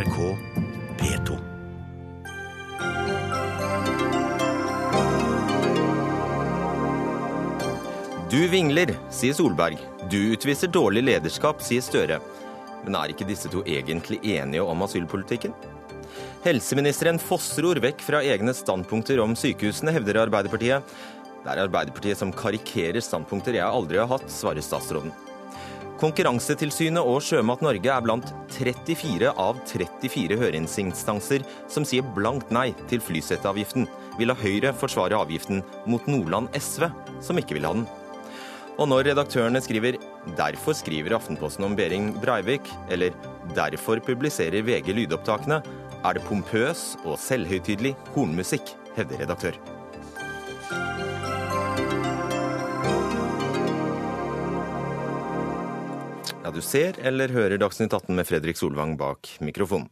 NRK P2. Du vingler, sier Solberg. Du utviser dårlig lederskap, sier Støre. Men er ikke disse to egentlig enige om asylpolitikken? Helseministeren fossror vekk fra egne standpunkter om sykehusene, hevder Arbeiderpartiet. Det er Arbeiderpartiet som karikerer standpunkter jeg aldri har hatt, svarer statsråden. Konkurransetilsynet og Sjømat Norge er blant 34 av 34 høringsinstanser som sier blankt nei til flyseteavgiften. Vil ha Høyre forsvare avgiften mot Nordland SV, som ikke vil ha den. Og når redaktørene skriver 'derfor skriver Aftenposten om Behring Breivik', eller 'derfor publiserer VG lydopptakene', er det pompøs og selvhøytidelig hornmusikk, hevder redaktør. Du ser eller hører Dagsnytt 18 med Fredrik Solvang bak mikrofonen.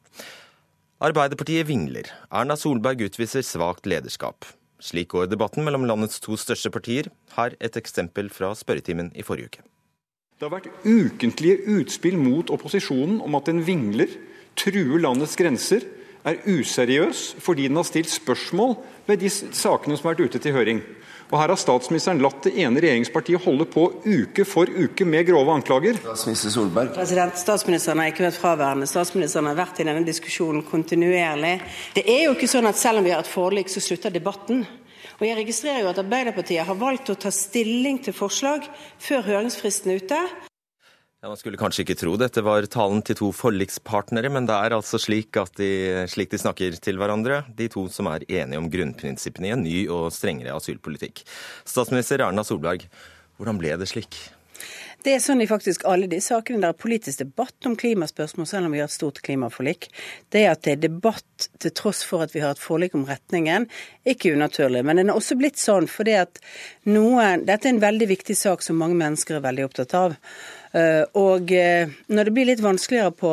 Arbeiderpartiet vingler. Erna Solberg utviser svakt lederskap. Slik går debatten mellom landets to største partier. Her et eksempel fra spørretimen i forrige uke. Det har vært ukentlige utspill mot opposisjonen om at den vingler, truer landets grenser, er useriøs fordi den har stilt spørsmål ved de sakene som har vært ute til høring. Og Her har statsministeren latt det ene regjeringspartiet holde på uke for uke med grove anklager. Statsminister Solberg. President, Statsministeren har ikke vært fraværende. Statsministeren har vært i denne diskusjonen kontinuerlig. Det er jo ikke sånn at selv om vi har et forlik, så slutter debatten. Og Jeg registrerer jo at Arbeiderpartiet har valgt å ta stilling til forslag før høringsfristen er ute. Ja, Man skulle kanskje ikke tro dette var talen til to forlikspartnere, men det er altså slik, at de, slik de snakker til hverandre, de to som er enige om grunnprinsippene i en ny og strengere asylpolitikk. Statsminister Erna Solberg, hvordan ble det slik? Det er sånn i faktisk alle de sakene der er politisk debatt om klimaspørsmål, selv om vi har et stort klimaforlik. Det at det er debatt til tross for at vi har et forlik om retningen, ikke unaturlig. Men den er også blitt sånn fordi at noen Dette er en veldig viktig sak som mange mennesker er veldig opptatt av. Eh, og eh, når det blir litt vanskeligere på,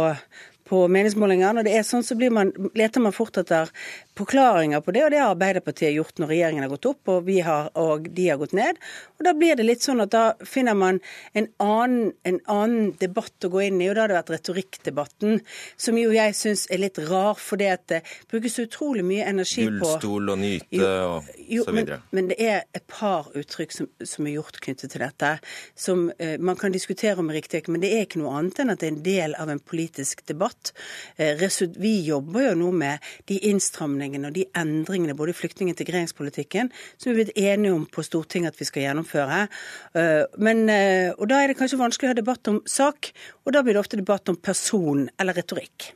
på meningsmålinger, når det er sånn, så man, leter man fort etter forklaringer på det, og det har Arbeiderpartiet gjort når regjeringen har gått opp og, har, og, de har gått ned. Og Da blir det litt sånn at da finner man en annen, en annen debatt å gå inn i, og da har det vært retorikkdebatten, som jo jeg syns er litt rar, for det at det brukes utrolig mye energi på Gullstol og nyte og jo, så videre. Men, men, det er et par uttrykk som, som er gjort knyttet til dette, som uh, man kan diskutere om er riktig, men det er ikke noe annet enn at det er en del av en politisk debatt. Uh, vi jobber jo nå med de innstramningene omleggingene og de endringene både i flyktning- og integreringspolitikken som vi er blitt enige om på Stortinget at vi skal gjennomføre. Eh, men, eh, og Da er det kanskje vanskelig å ha debatt om sak, og da blir det ofte debatt om person eller retorikk.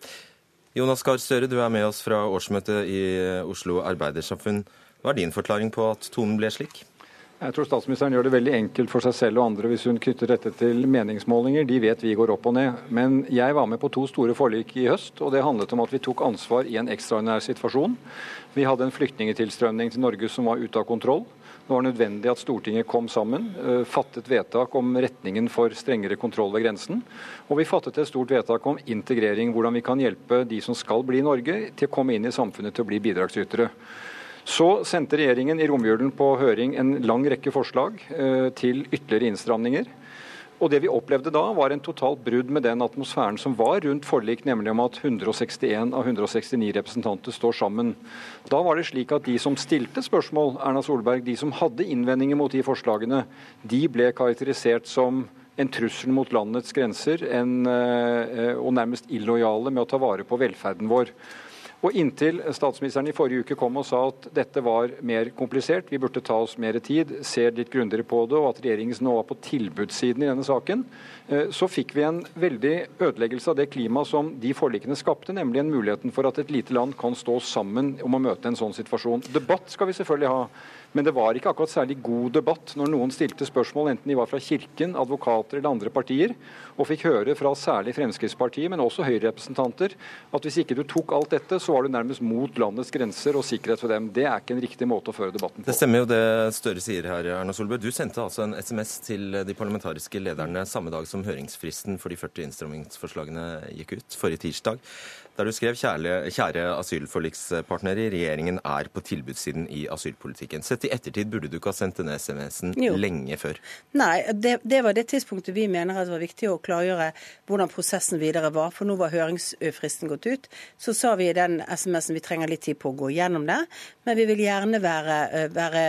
Jonas Gahr Støre, du er med oss fra årsmøtet i Oslo Arbeidersamfunn. Hva er din forklaring på at tonen ble slik? Jeg tror statsministeren gjør det veldig enkelt for seg selv og andre hvis hun knytter dette til meningsmålinger. De vet vi går opp og ned. Men jeg var med på to store forlik i høst, og det handlet om at vi tok ansvar i en ekstraordinær situasjon. Vi hadde en flyktningetilstrømning til Norge som var ute av kontroll. Det var nødvendig at Stortinget kom sammen, eh, fattet vedtak om retningen for strengere kontroll ved grensen. Og vi fattet et stort vedtak om integrering, hvordan vi kan hjelpe de som skal bli i Norge, til å komme inn i samfunnet til å bli bidragsytere. Så sendte regjeringen i romjulen på høring en lang rekke forslag eh, til ytterligere innstramninger. Og Det vi opplevde da, var en totalt brudd med den atmosfæren som var rundt forlik, nemlig om at 161 av 169 representanter står sammen. Da var det slik at de som stilte spørsmål, Erna Solberg, de som hadde innvendinger mot de forslagene, de ble karakterisert som en trussel mot landets grenser en, eh, og nærmest illojale med å ta vare på velferden vår. Og Inntil statsministeren i forrige uke kom og sa at dette var mer komplisert, vi burde ta oss mer tid, ser litt grundigere på det, og at regjeringen nå var på tilbudssiden i denne saken, eh, så fikk vi en veldig ødeleggelse av det klimaet som de forlikene skapte, nemlig en muligheten for at et lite land kan stå sammen om å møte en sånn situasjon. Debatt skal vi selvfølgelig ha. Men det var ikke akkurat særlig god debatt når noen stilte spørsmål, enten de var fra Kirken, advokater eller andre partier, og fikk høre fra særlig Fremskrittspartiet, men også Høyre-representanter, at hvis ikke du tok alt dette, så var du nærmest mot landets grenser og sikkerhet for dem. Det er ikke en riktig måte å føre debatten på. Det stemmer jo det Støre sier her, Erna Solberg. Du sendte altså en SMS til de parlamentariske lederne samme dag som høringsfristen for de 40 innstrammingsforslagene gikk ut, forrige tirsdag. Der du skrev kjære, kjære asylforlikspartnere, regjeringen er på tilbudssiden i asylpolitikken. Sett i ettertid burde du ikke ha sendt denne SMS-en lenge før? Nei, det, det, var det tidspunktet vi mener at det var viktig å klargjøre hvordan prosessen videre var. For nå var høringsfristen gått ut. Så sa vi i den SMS-en vi trenger litt tid på å gå gjennom det, men vi vil gjerne være, eh, være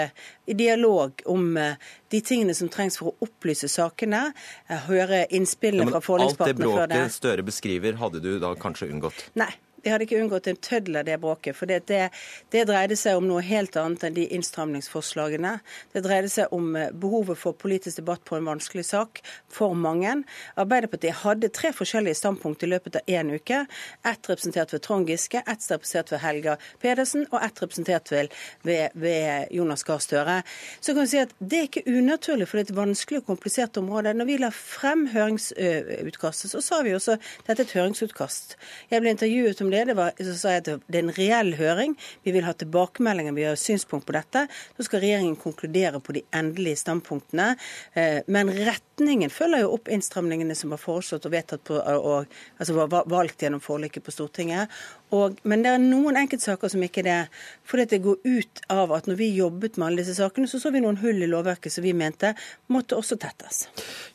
i dialog om eh, de tingene som trengs for å opplyse sakene, eh, høre innspillene ja, fra forlikspartene før det. Alt det bråket Støre beskriver, hadde du da kanskje unngått? Nei, de hadde ikke unngått en tøddel av det bråket. For det, det, dreide seg om noe helt annet enn de innstramningsforslagene. Det dreide seg om eh, behovet for politisk debatt på en vanskelig sak for mange. Arbeiderpartiet hadde tre forskjellige standpunkt i løpet av én uke. Ett representert ved Trond Giske, ett representert ved Helga Pedersen og ett representert ved, ved, ved Jonas Gahr Støre. Så kan vi si at Det er ikke unaturlig, for det er et vanskelig og komplisert område. Når vi la frem høringsutkastet, så sa vi også at dette er et høringsutkast. Jeg ble intervjuet om det. det var, så sa jeg at det er en reell høring. Vi vil ha tilbakemeldinger, vi har synspunkt på dette. Så skal regjeringen konkludere på de endelige standpunktene. Eh, men retningen følger jo opp innstramningene som var foreslått og vedtatt på, og, altså var valgt gjennom forliket på Stortinget. Og, men det er noen enkeltsaker som ikke er det. For det går ut av at når vi jobbet med alle disse sakene, så så vi noen hull i lovverket som vi mente måtte også tettes.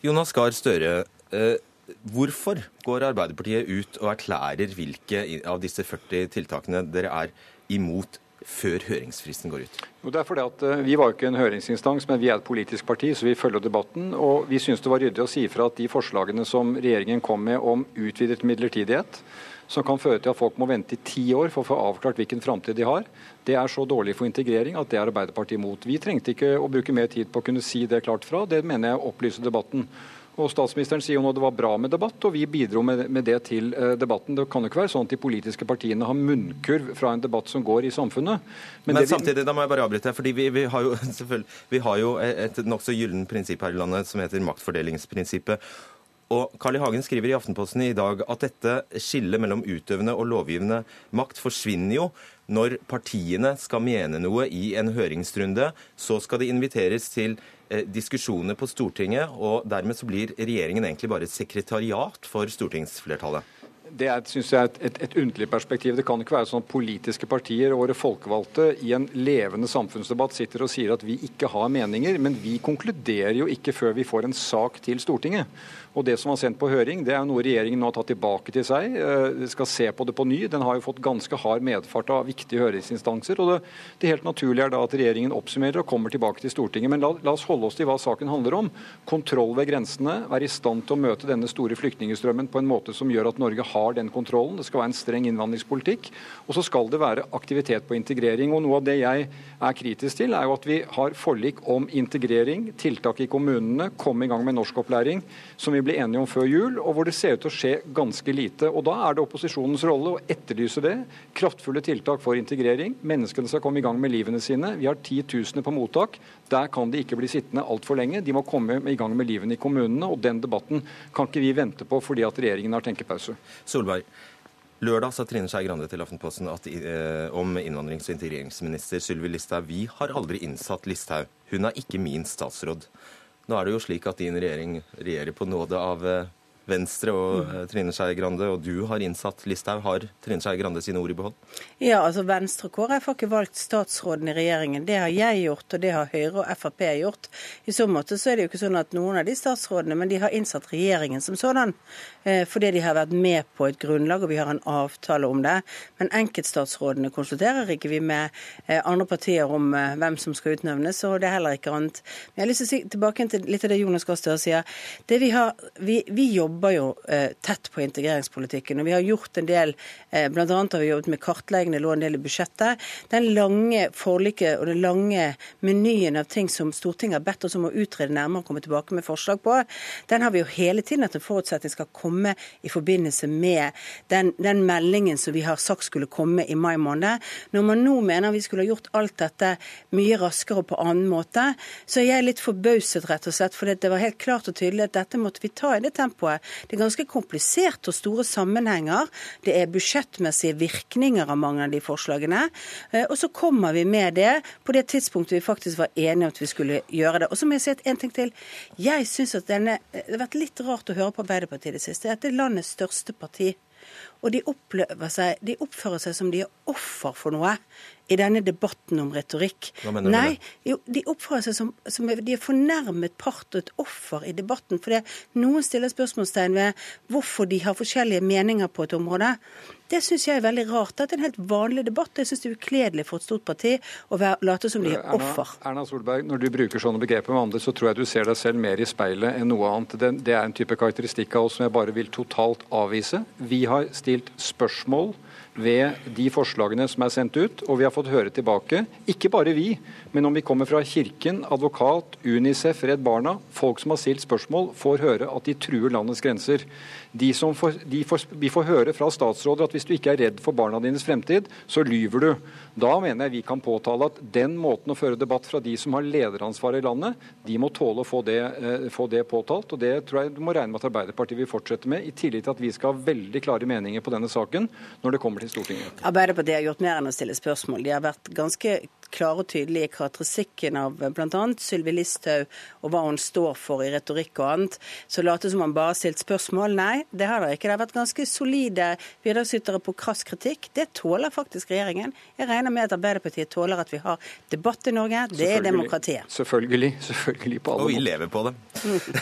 Jonas Gahr Støre, eh, Hvorfor går Arbeiderpartiet ut og erklærer hvilke av disse 40 tiltakene dere er imot før høringsfristen går ut? Jo, det er fordi at eh, Vi var ikke en høringsinstans, men vi er et politisk parti, så vi følger debatten. og Vi syns det var ryddig å si fra at de forslagene som regjeringen kom med om utvidet midlertidighet, som kan føre til at folk må vente i ti år for å få avklart hvilken framtid de har, det er så dårlig for integrering at det er Arbeiderpartiet imot. Vi trengte ikke å bruke mer tid på å kunne si det klart fra. Det mener jeg opplyser debatten. Og Statsministeren sier jo nå det var bra med debatt, og vi bidro med, med det til uh, debatten. Det kan jo ikke være sånn at de politiske partiene har munnkurv fra en debatt som går i samfunnet. Men, Men samtidig, vi... da må jeg bare avbryte. fordi vi, vi, har jo, vi har jo et nokså gyllent prinsipp her i landet som heter maktfordelingsprinsippet. Og Carl I. Hagen skriver i Aftenposten i dag at dette skillet mellom utøvende og lovgivende makt forsvinner jo når partiene skal mene noe i en høringsrunde. Så skal de inviteres til Eh, diskusjoner på Stortinget, og dermed så blir regjeringen egentlig bare et sekretariat for stortingsflertallet? Det er, synes jeg, et, et, et underlig perspektiv. Det kan ikke være sånn at politiske partier og våre folkevalgte i en levende samfunnsdebatt sitter og sier at vi ikke har meninger, men vi konkluderer jo ikke før vi får en sak til Stortinget. Og Det som var sendt på høring, det er noe regjeringen nå har tatt tilbake til seg. Eh, de skal se på det på ny. Den har jo fått ganske hard medfart av viktige høringsinstanser. og det, det helt naturlige er da at regjeringen oppsummerer og kommer tilbake til Stortinget. Men la, la, oss holde oss til hva saken handler om. Kontroll ved grensene. Være i stand til å møte denne store flyktningstrømmen på en måte som gjør at Norge har den kontrollen. Det skal være en streng innvandringspolitikk. Og så skal det være aktivitet på integrering. Og Noe av det jeg er kritisk til, er jo at vi har forlik om integrering, tiltak i kommunene, komme i gang med norskopplæring, som vi ble enige om før jul, og hvor det ser ut til å skje ganske lite. Og Da er det opposisjonens rolle å etterlyse det. Kraftfulle tiltak for integrering. Menneskene skal komme i gang med livene sine. Vi har titusener på mottak. Der kan de ikke bli sittende altfor lenge. De må komme i gang med livene i kommunene. og Den debatten kan ikke vi vente på fordi at regjeringen har tenkepause. Solberg. Lørdag sa Trine Skei Grande til Aftenposten at, eh, om innvandrings- og integreringsminister Sylvi Listhaug vi har aldri innsatt Listhaug. Hun er ikke min statsråd. Nå er det jo slik at din regjering regjerer på nåde av eh, Venstre og mm. Trine Skei Grande, og du har innsatt Listhaug. Har Trine Skei Grande sine ord i behold? Ja, altså Venstre og KrF har ikke valgt statsråden i regjeringen. Det har jeg gjort, og det har Høyre og Frp gjort. I så måte så er det jo ikke sånn at noen av de statsrådene, men de har innsatt regjeringen som sådan. Eh, fordi de har vært med på et grunnlag, og vi har en avtale om det. Men enkeltstatsrådene konsulterer ikke vi med eh, andre partier om hvem som skal utnevnes, og det er heller ikke annet. Men jeg har lyst til å si tilbake til litt av det Jonas Gahr Støre sier. Det vi, har, vi, vi jobber jobber jo eh, tett på integreringspolitikken. og Vi har gjort en del, eh, bl.a. har vi jobbet med kartleggende lå en del i budsjettet. Den lange forliket og den lange menyen av ting som Stortinget har bedt oss om å utrede nærmere og komme tilbake med forslag på, den har vi jo hele tiden at en forutsetning skal komme i forbindelse med den, den meldingen som vi har sagt skulle komme i mai måned. Når man nå mener vi skulle ha gjort alt dette mye raskere og på annen måte, så er jeg litt forbauset, rett og slett. For det var helt klart og tydelig at dette måtte vi ta i det tempoet. Det er ganske komplisert og store sammenhenger. Det er budsjettmessige virkninger av mange av de forslagene. Eh, og så kommer vi med det på det tidspunktet vi faktisk var enige om at vi skulle gjøre det. Og så må jeg si en ting til. Jeg syns at denne Det har vært litt rart å høre på Arbeiderpartiet i det siste. Dette er landets største parti. Og de, seg, de oppfører seg som de er offer for noe i denne debatten om retorikk. Hva mener du Nei, jo, De oppfører seg som, som de er fornærmet part og et offer i debatten. For noen stiller spørsmålstegn ved hvorfor de har forskjellige meninger på et område. Det syns jeg er veldig rart. Det er en helt vanlig debatt. Jeg syns det er ukledelig for et stort parti å være, late som de er offer. Erna, Erna, Solberg, når du bruker sånne begreper med andre, så tror jeg du ser deg selv mer i speilet enn noe annet. Det, det er en type karakteristikk av oss som jeg bare vil totalt avvise. Vi har stilt spørsmål ved de forslagene som er sendt ut, og vi har fått høre tilbake, ikke bare vi, men om vi kommer fra Kirken, advokat, Unicef, Redd Barna, folk som har stilt spørsmål, får høre at de truer landets grenser. De får, de får, vi får høre fra statsråder at hvis du ikke er redd for barna dines fremtid, så lyver du. Da mener jeg vi kan påtale at den måten å føre debatt fra de som har lederansvaret i landet, de må tåle å få det, eh, få det, påtalt. og Det tror jeg du må regne med at Arbeiderpartiet vil fortsette med, i tillegg til at vi skal ha veldig klare meninger på denne saken når det kommer til Stortinget. Arbeiderpartiet har gjort mer enn å stille spørsmål. De har vært ganske klare og tydelige i karakteristikken av bl.a. Sylvi Listhaug og hva hun står for i retorikk og annet. Så late som han bare har stilt spørsmål. Nei, det har det ikke. Det har vært ganske solide bidragsytere på krass kritikk. Det tåler faktisk regjeringen. Jeg regner med at Arbeiderpartiet tåler at vi har debatt i Norge. Det er demokratiet. Selvfølgelig. Selvfølgelig på alle måter. Og vi lever på det.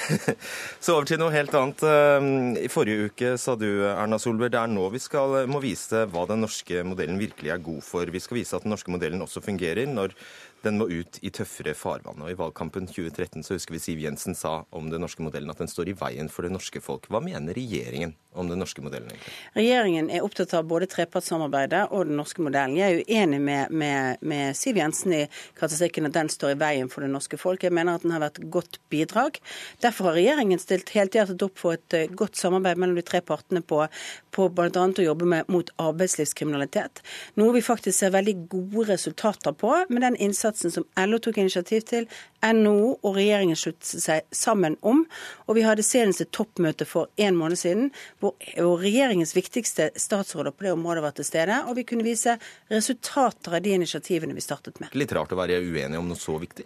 Så over til noe helt annet. Ehm, I forrige uke sa du, Erna Solberg, det er nå vi skal, må vise hva den norske modellen virkelig er god for. Vi skal vise at den norske modellen også fungerer når den må ut i tøffere farvann. Og I valgkampen 2013 så husker vi Siv Jensen sa om den norske modellen at den står i veien for det norske folk. Hva mener regjeringen om den norske modellen? egentlig? Regjeringen er opptatt av både trepartssamarbeidet og den norske modellen. Jeg er uenig med, med, med Siv Jensen i karakteristikken at den står i veien for det norske folk. Jeg mener at den har vært godt bidrag. Derfor har regjeringen stilt helhjertet opp for et eh, godt samarbeid mellom de tre partene på, på bl.a. å jobbe med, mot arbeidslivskriminalitet. Noe vi faktisk ser veldig gode resultater på med den innsatsen innsatsen som LO tok initiativ til, NHO og regjeringen sluttet seg sammen om. Og vi hadde senest et toppmøte for en måned siden hvor, regjeringens viktigste statsråder på det området var til stede. Og vi kunne vise resultater av de initiativene vi startet med. Litt rart å være uenig om noe så viktig?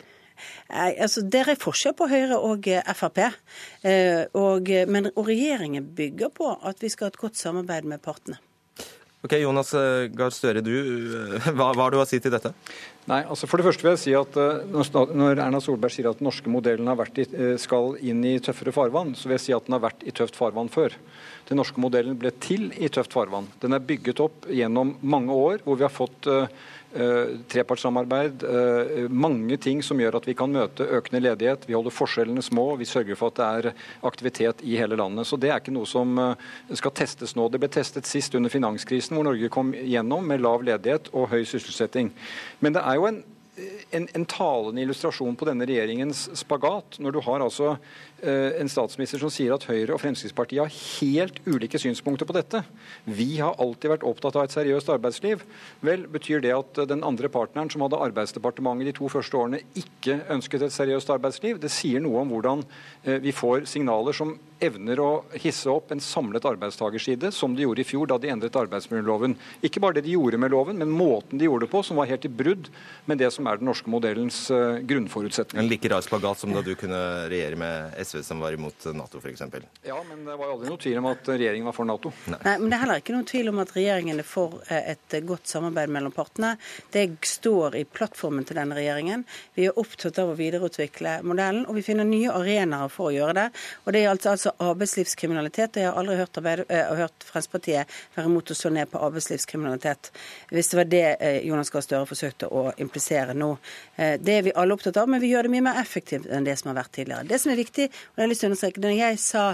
Nei, altså, Det er forskjell på Høyre og eh, Frp. Eh, og, men, og regjeringen bygger på at vi skal ha et godt samarbeid med partene. Ok, Jonas eh, Gahr Støre, eh, hva, hva, har du å si til dette? Nei, altså For det første vil jeg si at uh, Når Erna Solberg sier at den norske modellen i, skal inn i tøffere farvann, så vil jeg si at den har vært i tøft farvann før. Den norske modellen ble til i tøft farvann. Den er bygget opp gjennom mange år hvor vi har fått uh, Eh, trepartssamarbeid, eh, mange ting som gjør at vi kan møte økende ledighet. Vi holder forskjellene små, vi sørger for at det er aktivitet i hele landet. Så Det er ikke noe som eh, skal testes nå. Det ble testet sist under finanskrisen, hvor Norge kom gjennom med lav ledighet og høy sysselsetting. Men det er jo en en, en, talende illustrasjon på denne regjeringens spagat. Når du har altså Eh, en statsminister som sier at Høyre og Fremskrittspartiet har helt ulike synspunkter på dette. Vi har alltid vært opptatt av et seriøst arbeidsliv. Vel, Betyr det at den andre partneren, som hadde Arbeidsdepartementet de to første årene, ikke ønsket et seriøst arbeidsliv? Det sier noe om hvordan eh, vi får signaler som evner å hisse opp en samlet arbeidstagerside, som de gjorde i fjor da de endret arbeidsmiljøloven. Ikke bare det de gjorde med loven, men måten de gjorde det på, som var helt i brudd med det som er den norske modellens eh, grunnforutsetning. En like rar spagat som da du kunne regjere med SV som var imot Nato, f.eks. Ja, men det var jo aldri noe tvil om at regjeringen var for Nato. Nei. Nei, men Det er heller ikke noen tvil om at regjeringen er for eh, et godt samarbeid mellom partene. Det står i plattformen til denne regjeringen. Vi er opptatt av å videreutvikle modellen, og vi finner nye arenaer for å gjøre det. Og Det er altså arbeidslivskriminalitet. Og Jeg har aldri hørt, uh, hørt Fremskrittspartiet være imot å slå ned på arbeidslivskriminalitet, hvis det var det uh, Jonas Gahr Støre forsøkte å implisere nå. Uh, det er vi alle opptatt av, men vi gjør det mye mer effektivt enn det som har vært tidligere. Det som er viktig, og jeg har lyst til å understreke, Når jeg sa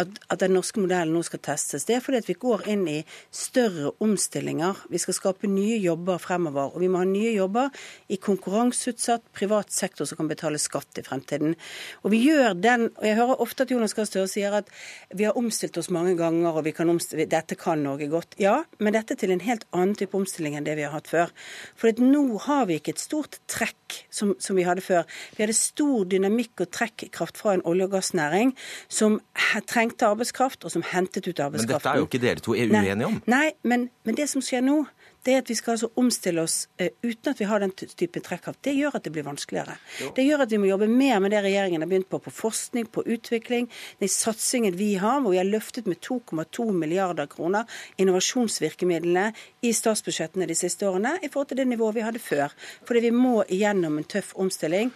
at, at, den norske modellen nå skal testes, det er fordi vi går inn i større omstillinger. Vi skal skape nye jobber fremover. Og vi må ha nye jobber i konkurranseutsatt privat sektor som kan betale skatt i fremtiden. Og vi gjør den, og Jeg hører ofte at Jonas Gahr Støre sier at vi har omstilt oss mange ganger, og kan omstille, dette kan Norge godt. Ja, men dette til en helt annen type omstilling enn det vi har hatt før. For nå har vi ikke et stort trekk som, som vi hadde før. Vi hadde stor dynamikk og trekkraft fra en olje- og gassnæring som trengte arbeidskraft, og som hentet ut arbeidskraften. Men dette er jo ikke dere to er uenige om? Nei, men, men det som skjer nå, det er at vi skal altså omstille oss uh, uten at vi har den typen trekkraft. Det gjør at det blir vanskeligere. Jo. Det gjør at vi må jobbe mer med det regjeringen har begynt på, på forskning, på utvikling. Den satsingen vi har, hvor vi har løftet med 2,2 milliarder kroner innovasjonsvirkemidlene i statsbudsjettene de siste årene i forhold til det nivået vi hadde før. Fordi vi må igjennom en tøff omstilling.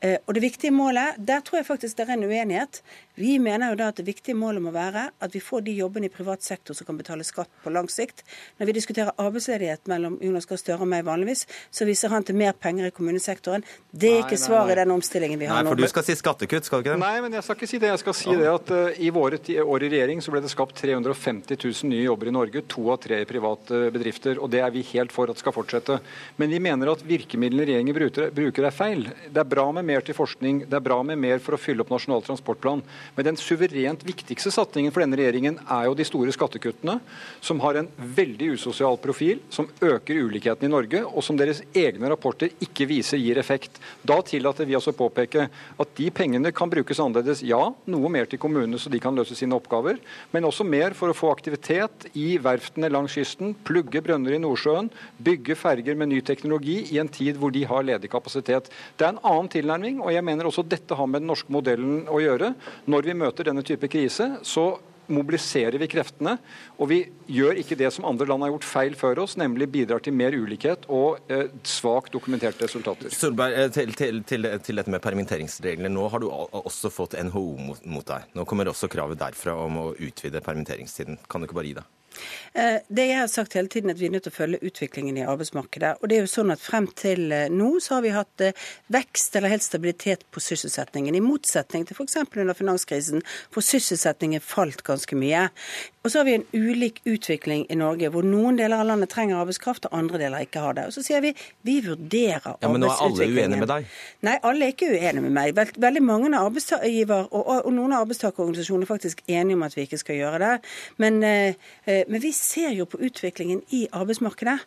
Eh, og det viktige målet, Der tror jeg faktisk det er en uenighet. Vi mener jo da at det viktige målet må være at vi får de jobbene i privat sektor som kan betale skatt på lang sikt. Når vi diskuterer arbeidsledighet mellom Jonas Gahr Støre og meg vanligvis, så viser han til mer penger i kommunesektoren. Det er ikke svaret i den omstillingen vi har nå. Nei, for du skal si skattekutt, skal du ikke det? Nei, men jeg skal ikke si det. Jeg skal si det at uh, i våre år i regjering så ble det skapt 350 000 nye jobber i Norge, to av tre i private bedrifter. Og det er vi helt for at skal fortsette. Men vi mener at virkemidlene regjeringen bruker, bruker er feil. Det er bra med mer til forskning, det er bra med mer for å fylle opp Nasjonal transportplan. Men den suverent viktigste satsingen for denne regjeringen er jo de store skattekuttene, som har en veldig usosial profil, som øker ulikheten i Norge, og som deres egne rapporter ikke viser gir effekt. Da tillater vi oss å påpeke at de pengene kan brukes annerledes. Ja, noe mer til kommunene så de kan løse sine oppgaver, men også mer for å få aktivitet i verftene langs kysten, plugge brønner i Nordsjøen, bygge ferger med ny teknologi i en tid hvor de har ledig kapasitet. Det er en annen tilnærming. og jeg mener også dette har med den norske modellen å gjøre. Når vi møter denne type krise, så mobiliserer vi kreftene. Og vi gjør ikke det som andre land har gjort feil før oss, nemlig bidrar til mer ulikhet og eh, svakt dokumenterte resultater. Solberg, eh, til, til, til, til, dette med permitteringsreglene. Nå har du også fått NHO mot, mot deg. Nå kommer også kravet derfra om å utvide permitteringstiden. Kan du ikke bare gi deg? Eh, det jeg har sagt hele tiden, er at vi er nødt til å følge utviklingen i arbeidsmarkedet. Og det er jo sånn at Frem til eh, nå så har vi hatt eh, vekst eller helt stabilitet på sysselsettingen. I motsetning til f.eks. under finanskrisen, hvor sysselsettingen falt ganske mye. Og så har vi en ulik utvikling i Norge, hvor noen deler av landet trenger arbeidskraft, og andre deler ikke har det. Og så sier vi vi vurderer arbeidsutviklingen. Ja, Men nå er alle uenige med deg? Nei, alle er ikke uenige med meg. Veldig mange av arbeidsgiver og, og noen av arbeidstakerorganisasjonene er faktisk enige om at vi ikke skal gjøre det. Men, eh, men vi ser jo på utviklingen i arbeidsmarkedet.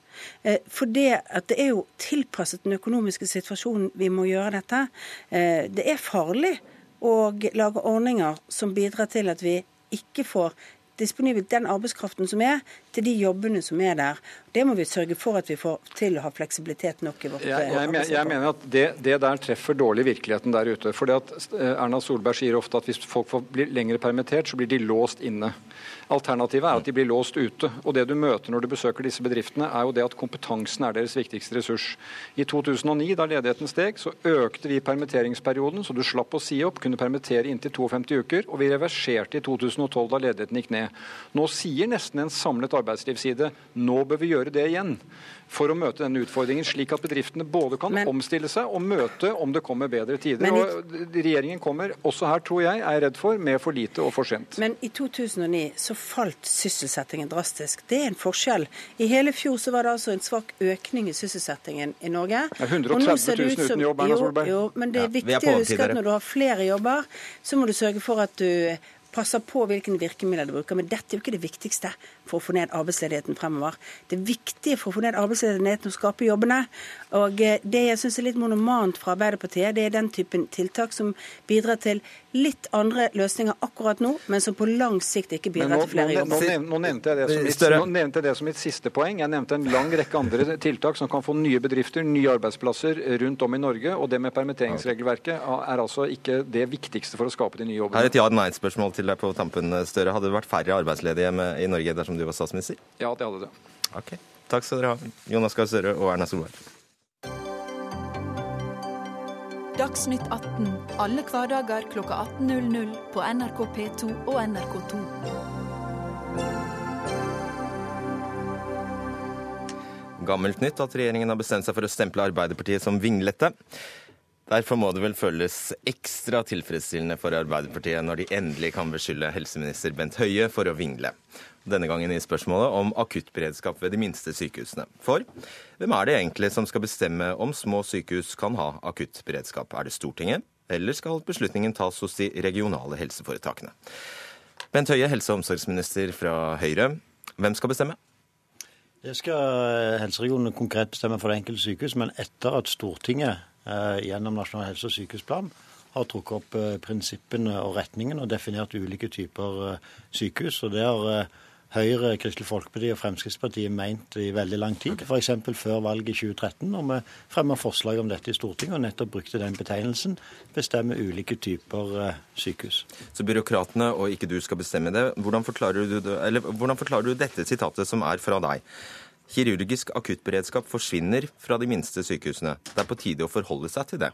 Eh, for det, at det er jo tilpasset den økonomiske situasjonen vi må gjøre dette. Eh, det er farlig å lage ordninger som bidrar til at vi ikke får disponibelt den arbeidskraften som er, til de jobbene som er der. Det må vi sørge for at vi får til å ha fleksibilitet nok i vårt jeg, jeg, men, jeg mener at det, det, der treffer dårlig virkeligheten der ute. fordi at eh, Erna Solberg sier ofte at hvis folk får bli lengre permittert, så blir de låst inne. Alternativet er at de blir låst ute. Og det du møter når du besøker disse bedriftene, er jo det at kompetansen er deres viktigste ressurs. I 2009, da ledigheten steg, så økte vi permitteringsperioden, så du slapp å si opp, kunne permittere inntil 52 uker. Og vi reverserte i 2012, da ledigheten gikk ned. Nå sier nesten en samlet arbeidslivsside nå bør vi gjøre det igjen for å møte denne utfordringen, slik at bedriftene både kan men, omstille seg og møte om det kommer bedre tider. Men, og Regjeringen kommer også her, tror jeg, er redd for, med for lite og for sent. Men i 2009 så falt sysselsettingen drastisk. Det er en forskjell. I hele fjor så var det altså en svak økning i sysselsettingen i Norge. Er 130 000 uten jobb, Erna Solberg. Jo, jo, men det er ja, viktig er å huske at når du har flere jobber, så må du sørge for at du passer på hvilke virkemidler du bruker. Men dette er jo ikke det viktigste for å få ned arbeidsledigheten fremover. Det viktige for å få ned arbeidsledigheten og skape jobbene. Og eh, det jeg syns er litt monomant fra Arbeiderpartiet, det er den typen tiltak som bidrar til litt andre løsninger akkurat nå, men som på lang sikt ikke bidrar nå, til flere jobber. Nå, nå, nevnte jeg det som mitt, nå nevnte jeg det som mitt siste poeng. Jeg nevnte en lang rekke andre tiltak som kan få nye bedrifter, nye arbeidsplasser rundt om i Norge. Og det med permitteringsregelverket er altså ikke det viktigste for å skape de nye jobbene. Her er et ja-nei-spørsmål til deg på tampen, Støre. Hadde det vært færre arbeidsledige i Norge dersom du var statsminister? Ja, det hadde det. Ok. Takk skal dere ha, Jonas Gahr Støre og Erna Solberg. Dagsnytt 18 alle hverdager klokka 18.00 på NRK P2 og NRK2. Gammelt nytt at regjeringen har bestemt seg for å stemple Arbeiderpartiet som vinglete. Derfor må det vel føles ekstra tilfredsstillende for Arbeiderpartiet når de endelig kan beskylde helseminister Bent Høie for å vingle. Denne gangen i spørsmålet om akuttberedskap ved de minste sykehusene. For hvem er det egentlig som skal bestemme om små sykehus kan ha akuttberedskap? Er det Stortinget, eller skal beslutningen tas hos de regionale helseforetakene? Bent Høie, helse- og omsorgsminister fra Høyre. Hvem skal bestemme? Det skal eh, helseregionene konkret bestemme for det enkelte sykehus, men etter at Stortinget gjennom Nasjonal helse- og sykehusplan har trukket opp eh, prinsippene og retningen og definert ulike typer eh, sykehus. og det har Høyre, Kristelig Folkeparti og Fremskrittspartiet ment i veldig lang tid. F.eks. før valget i 2013, når vi fremma forslag om dette i Stortinget og nettopp brukte den betegnelsen. Bestemme ulike typer eh, sykehus. Så byråkratene og ikke du skal bestemme det. Hvordan forklarer du, det, hvordan forklarer du dette sitatet som er fra deg? Kirurgisk akuttberedskap forsvinner fra de minste sykehusene. Det er på tide å forholde seg til det.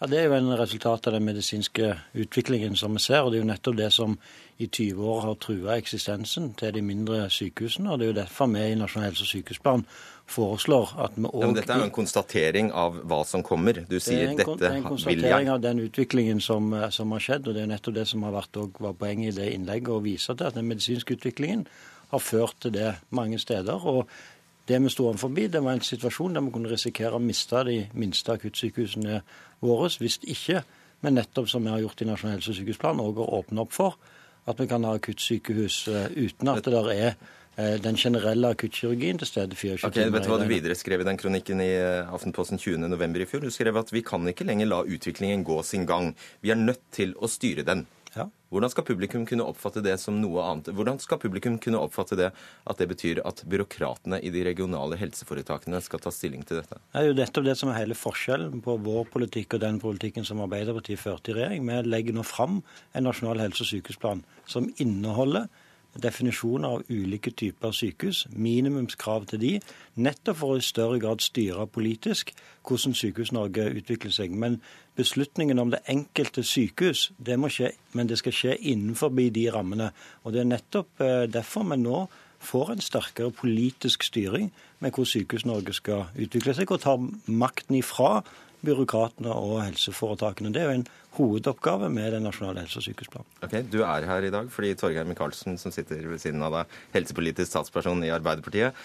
Ja, Det er jo en resultat av den medisinske utviklingen som vi ser. og Det er jo nettopp det som i 20 år har trua eksistensen til de mindre sykehusene. og Det er jo derfor vi i Nasjonal helse- og sykehusplan foreslår at vi òg ja, Dette er jo en konstatering av hva som kommer. Du sier det dette vil jeg. Det er en konstatering av den utviklingen som, som, har skjedd. og Det er jo nettopp det som har vært var poenget i det innlegget, å vise til at den medisinske utviklingen har ført til det mange steder. og det vi sto overfor, det var en situasjon der vi kunne risikere å miste de minste akuttsykehusene våre hvis ikke men nettopp som vi har gjort i Nasjonal helse- og sykehusplan, òg å åpne opp for at vi kan ha akuttsykehus eh, uten at det der er eh, den generelle akuttkirurgien til stede 24 okay. Vet du hva du videre skrev i den kronikken i eh, Aftenposten 20.11. i fjor? Du skrev at vi kan ikke lenger la utviklingen gå sin gang. Vi er nødt til å styre den. Ja. Hvordan skal publikum kunne oppfatte det som noe annet? Hvordan skal publikum kunne oppfatte det at det betyr at byråkratene i de regionale helseforetakene skal ta stilling til dette? Det er jo nettopp det som er hele forskjellen på vår politikk og den politikken som Arbeiderpartiet førte i regjering. Vi legger nå fram en nasjonal helse- og sykehusplan som inneholder definisjoner av ulike typer sykehus, minimumskrav til de, nettopp for å i større grad styre politisk hvordan Sykehus-Norge utvikler seg. Men beslutningen om det enkelte sykehus, det må skje, men det skal skje innenfor de rammene. Og Det er nettopp eh, derfor vi nå får en sterkere politisk styring med hvor Sykehus-Norge skal utvikle seg, og tar makten ifra byråkratene og helseforetakene. Det er jo en hovedoppgave med den nasjonale helse- og sykehusplanen. Ok, Du er her i dag fordi Torgeir Micaelsen, som sitter ved siden av deg, helsepolitisk statsperson i Arbeiderpartiet,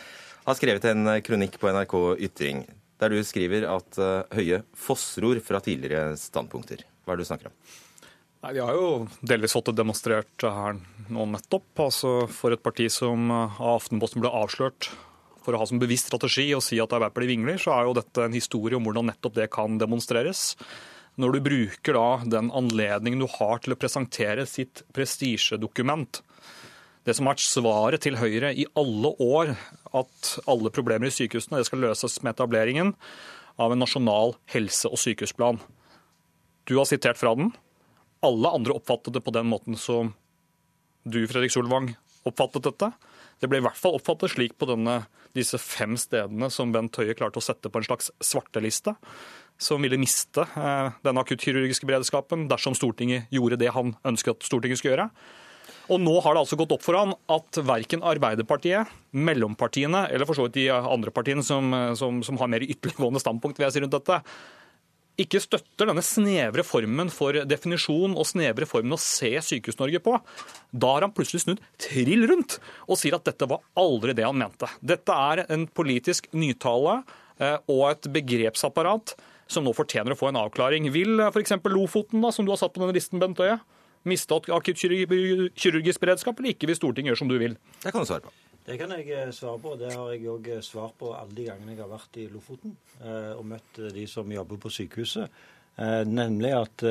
har skrevet en kronikk på NRK Ytring der du skriver at uh, Høie fossror fra tidligere standpunkter. Hva er det du snakker om? Nei, Vi har jo delvis fått det demonstrert her nå nettopp. Altså For et parti som av Aftenposten ble avslørt for å ha som bevisst strategi å si at Arbeiderpartiet vingler, så er jo dette en historie om hvordan nettopp det kan demonstreres. Når du bruker da den anledningen du har til å presentere sitt prestisjedokument, det som har vært svaret til Høyre i alle år, at alle problemer i sykehusene skal løses med etableringen av en nasjonal helse- og sykehusplan. Du har sitert fra den. Alle andre oppfattet det på den måten som du, Fredrik Solvang, oppfattet dette. Det ble i hvert fall oppfattet slik på denne, disse fem stedene som Bent Høie klarte å sette på en slags svarteliste, som ville miste eh, den akuttkirurgiske beredskapen dersom Stortinget gjorde det han ønsket at Stortinget skulle gjøre. Og nå har det altså gått opp for han at verken Arbeiderpartiet, mellompartiene eller for så vidt de andre partiene som, som, som har mer ytterliggående standpunkt vil jeg si rundt dette, ikke støtter denne snevre formen for definisjon og snevre formen å se Sykehus-Norge på, da har han plutselig snudd trill rundt og sier at dette var aldri det han mente. Dette er en politisk nytale eh, og et begrepsapparat som nå fortjener å få en avklaring. Vil f.eks. Lofoten, da, som du har satt på denne listen, Bent Høie, miste akuttkirurgisk beredskap, eller ikke hvis Stortinget gjør som du vil? Det kan du svare på. Det kan jeg eh, svare på. Det har jeg òg eh, svart på alle de gangene jeg har vært i Lofoten eh, og møtt de som jobber på sykehuset. Nemlig at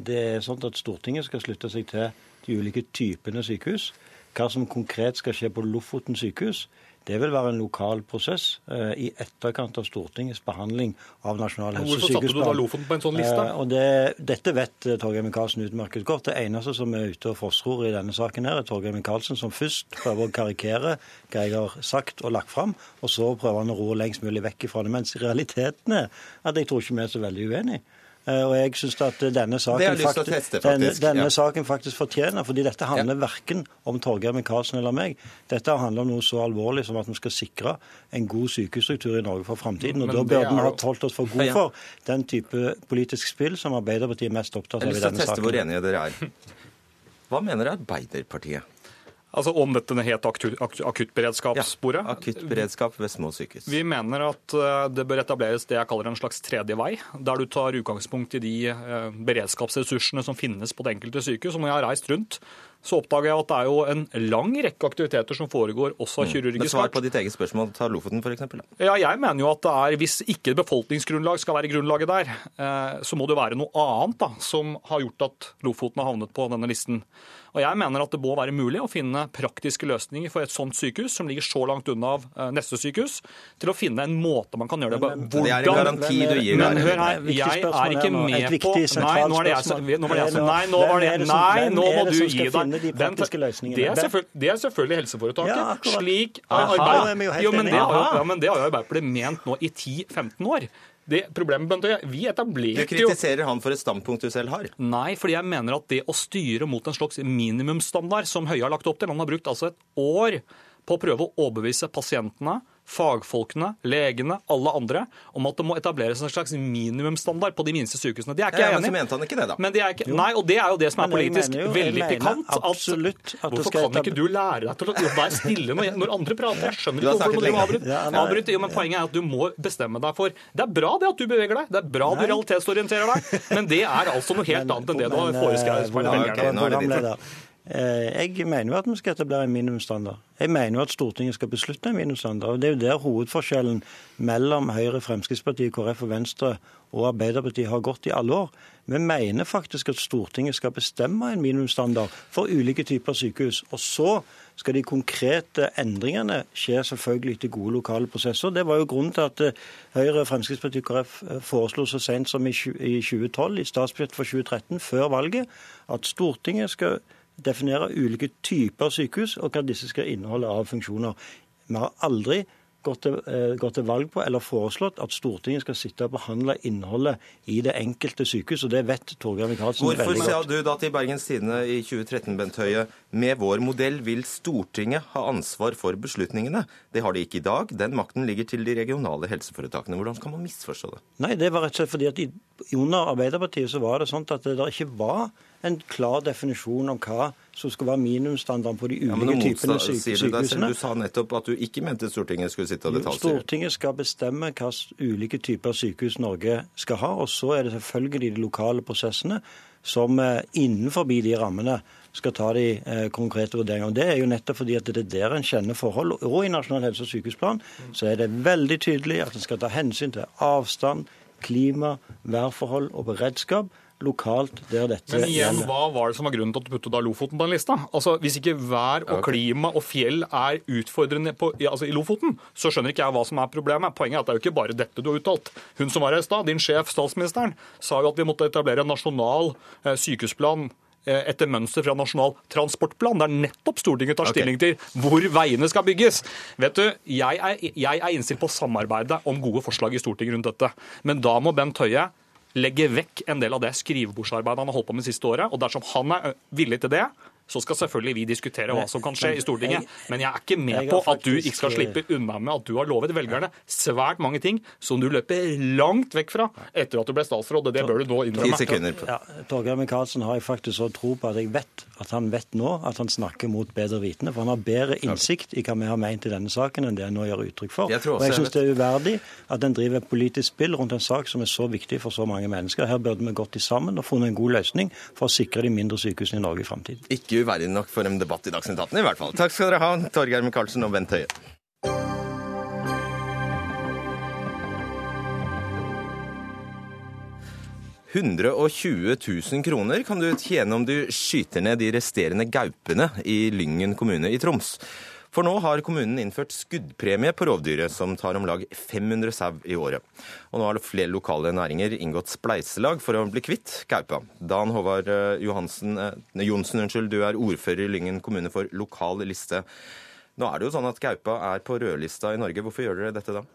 det er sånn at Stortinget skal slutte seg til de ulike typene sykehus. Hva som konkret skal skje på Lofoten sykehus, det vil være en lokal prosess eh, i etterkant av Stortingets behandling av Nasjonal helse- og sykehusplan. Hvorfor satte du da Lofoten på en sånn liste? Eh, og det, dette vet eh, Torgeir Micaelsen utmerket godt. Det eneste som er ute og fossror i denne saken, her, er Torgeir Micaelsen, som først prøver å karikere hva jeg har sagt og lagt fram, og så prøver han å ro lengst mulig vekk fra det. Mens realiteten er at jeg tror ikke vi er så veldig uenige. Eh, og jeg synes at denne saken, faktisk, teste, faktisk. Denne, denne ja. saken faktisk fortjener, fordi dette handler ja. verken om Torgeir Micaelsen eller meg. Dette handler om noe så alvorlig som at vi skal sikre en god sykehusstruktur i Norge for framtiden. Og da burde vi ha holdt oss for gode for den type politisk spill som Arbeiderpartiet er mest opptatt av i denne saken. Jeg har lyst til å teste hvor enige dere er. Hva mener Arbeiderpartiet? Altså Om dette het akuttberedskapssporet? Ja, akuttberedskap ved små sykehus. Vi mener at eh, det bør etableres det jeg kaller en slags tredje vei, der du tar utgangspunkt i de eh, beredskapsressursene som finnes på det enkelte sykehus. Og når jeg har reist rundt så oppdager jeg at det er jo en lang rekke aktiviteter som foregår også av Men kirurgisk svar art. på ditt eget spørsmål. Ta Lofoten, f.eks. Ja, jeg mener jo at det er, Hvis ikke befolkningsgrunnlag skal være grunnlaget der, eh, så må det være noe annet da, som har gjort at Lofoten har havnet på denne listen. Og Jeg mener at det må være mulig å finne praktiske løsninger for et sånt sykehus, som ligger så langt unna av eh, neste sykehus, til å finne en måte man kan gjøre det på. Men det er en garanti du gir Men hør her, jeg er ikke med på Nei, nå er det jeg som. Nei, nå var det Nei, må du gi skal finne de praktiske løsningene? Det er, selvføl det er selvfølgelig helseforetaket. Ja. Slik er Aha, Arbeider- da er vi jo Jo, men det har jo, ja, men det har jo Arbeiderpartiet ment nå i 10-15 år. Det problemet, Bent Høie, vi etablerte jo Du kritiserer han for et standpunkt du selv har. Nei, fordi jeg mener at det å styre mot en slags minimumsstandard, som Høie har lagt opp til Han har brukt altså et år på å prøve å overbevise pasientene, fagfolkene, legene, alle andre om at det må etableres en slags minimumsstandard på de minste sykehusene. Det er ikke Ja, jeg men så mente han ikke det, da. Men det er ikke, nei, og det er jo det som er politisk jo- veldig pikant. absolutt at det hvorfor skal kan ikke du lære deg til å være stille når, når andre prater? Jeg skjønner Du ikke hvorfor du må avbryte. Ja, avbryte. Jo, men poenget er at du må bestemme deg for Det er bra det at du beveger deg, det er bra du realitetsorienterer deg, men det er altså noe helt annet enn det du har foreskrevet eh, for Ja, velgerne. Eh, Jeg mener jo at vi skal etablere en minimumsstandard. Jeg mener jo at Stortinget skal beslutte en minimumsstandard. og Det er jo der hovedforskjellen mellom Høyre, Fremskrittspartiet, KrF og Venstre og Arbeiderpartiet har gått i alle år. Vi mener faktisk at Stortinget skal bestemme en minimumsstandard for ulike typer sykehus. Og så skal de konkrete endringene skje selvfølgelig etter gode lokale prosesser. Det var jo grunnen til at eh, Høyre, Fremskrittspartiet og KrF foreslo så sent som i 2012, i statsbudsjettet for 2013, før valget, at Stortinget skal definere ulike typer sykehus og hva disse skal inneholde av funksjoner. Vi har aldri gått til, eh, gått til valg på eller foreslått at Stortinget skal sitte og behandle innholdet i det enkelte sykehus, og det vet Torgeir Micaelsen Hvorfor sa du da til Bergens Tidende i 2013, Bent Høie, med vår modell vil Stortinget ha ansvar for beslutningene? Det har de ikke i dag. Den makten ligger til de regionale helseforetakene. Hvordan kan man misforstå det? Nei, det var rett og slett fordi at i, under Arbeiderpartiet så var det sånn at det ikke var en klar definisjon om hva som skulle være minimumsstandarden på de Ja, ulike typene motsa- syk sier du sykehusene. Du sa nettopp at du ikke mente Stortinget skulle sitte og detaljstyre. Stortinget skal bestemme hva ulike typer sykehus Norge skal ha. Og så er det selvfølgelig de lokale prosessene som eh, innenfor de rammene skal ta de eh, konkrete vurderingene. Og Det er jo nettopp fordi at det er der en kjenner forhold. Og i Nasjonal helse- og sykehusplan så er det veldig tydelig at en skal ta hensyn til avstand, klima, værforhold og beredskap lokalt der dette Men igjen, gjelder. hva var det som var grunnen til at du puttet da Lofoten på den lista? Altså, Hvis ikke vær og klima og fjell er utfordrende på, altså, i Lofoten, så skjønner ikke jeg hva som er problemet. Poenget er at det er jo ikke bare dette du har uttalt. Hun som var her i stad, din sjef, statsministeren, sa jo at vi måtte etablere en nasjonal eh, sykehusplan eh, etter mønster fra Nasjonal transportplan, der nettopp Stortinget tar stilling til hvor veiene skal bygges. Vet du, Jeg er, jeg er innstilt på å samarbeide om gode forslag i Stortinget rundt dette. Men da må Bent Høie legge vekk en del av det skrivebordsarbeidet han har holdt på med siste året. Og dersom han er villig til det, så skal selvfølgelig vi diskutere hva som kan skje i Stortinget. Men jeg er ikke med på at du ikke skal slippe unna med at du har lovet velgerne svært mange ting som du løper langt vekk fra etter at du ble statsråd. og Det bør du nå innrømme. Ja, Torgeir Micaelsen har jeg faktisk så tro på at jeg vet at han vet nå at han snakker mot bedre vitende. For han har bedre innsikt i hva vi har ment i denne saken enn det han nå gjør uttrykk for. Jeg og jeg jeg syns det er uverdig at en driver et politisk spill rundt en sak som er så viktig for så mange mennesker. Her burde vi gått sammen og funnet en god løsning for å sikre de mindre sykehusene i Norge i framtiden. Uverdig nok for en debatt i Dagsnytt 18 i hvert fall. Takk skal dere ha, Torgeir Micaelsen og Bent Høie. «120 000 kroner kan du tjene om du skyter ned de resterende gaupene i Lyngen kommune i Troms. For nå har kommunen innført skuddpremie på rovdyret, som tar om lag 500 sau i året. Og nå har flere lokale næringer inngått spleiselag for å bli kvitt gaupa. Dan Håvard eh, Johansen, ne, Johnsen, unnskyld, du er ordfører i Lyngen kommune for lokal liste. Nå er det jo sånn at gaupa er på rødlista i Norge. Hvorfor gjør dere dette da?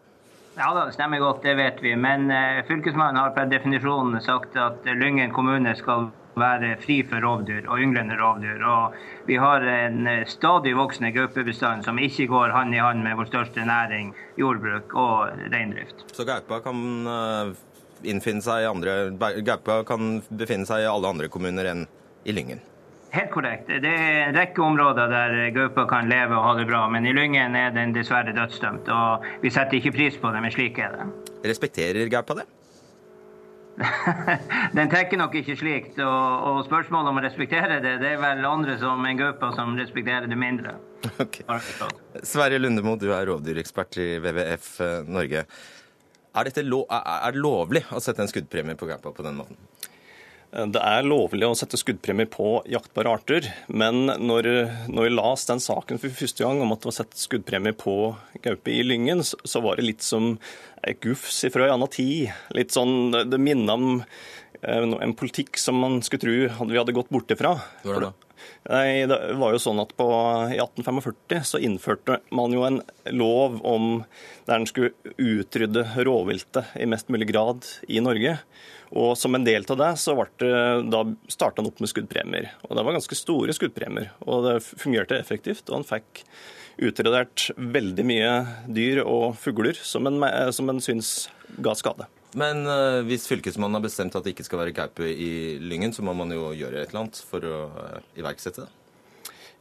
Ja det stemmer godt, det vet vi. Men eh, fylkesmannen har per definisjon sagt at eh, Lyngen kommune skal være fri for rovdyr og ynglende rovdyr. Og vi har en eh, stadig voksende gaupebestand som ikke går hand i hand med vår største næring, jordbruk og reindrift. Så gaupa kan eh, innfinne seg i andre Gaupa kan befinne seg i alle andre kommuner enn i Lyngen. Helt korrekt. Det er en rekke områder der gaupa kan leve og ha det bra, men i Lyngen er den dessverre dødsdømt. Og vi setter ikke pris på det, men slik er det. Respekterer gaupa det? Den tenker nok ikke slikt. Og, og, spørsmålet om å respektere det, det er vel andre som en gaupa som respekterer det mindre. Okay. Sverre Lundemo, du er rovdyrekspert i WWF eh, Norge. Er, er, det lovlig å sette en skuddpremie på gaupa på den måten? Det er lovlig å sette skuddpremier på jaktbare arter, men når, når vi las den saken for første gang om at det var satt skuddpremie på gaupe i Lyngen, så var det litt som et gufs fra en annen tid. Litt sånn, Det minner om eh, en politikk som man skulle tro vi hadde gått bort ifra. Det da? Nei, det var jo sånn at på, I 1845 så innførte man jo en lov om der en skulle utrydde rovviltet i mest mulig grad i Norge. Og Som en del av det så det, da starta han opp med skuddpremier. Og Det var ganske store skuddpremier. og Det fungerte effektivt. og han fikk utredert veldig mye dyr og fugler som en, som en syns ga skade. Men uh, hvis Fylkesmannen har bestemt at det ikke skal være gaupe i Lyngen, så må man jo gjøre et eller annet for å uh, iverksette det?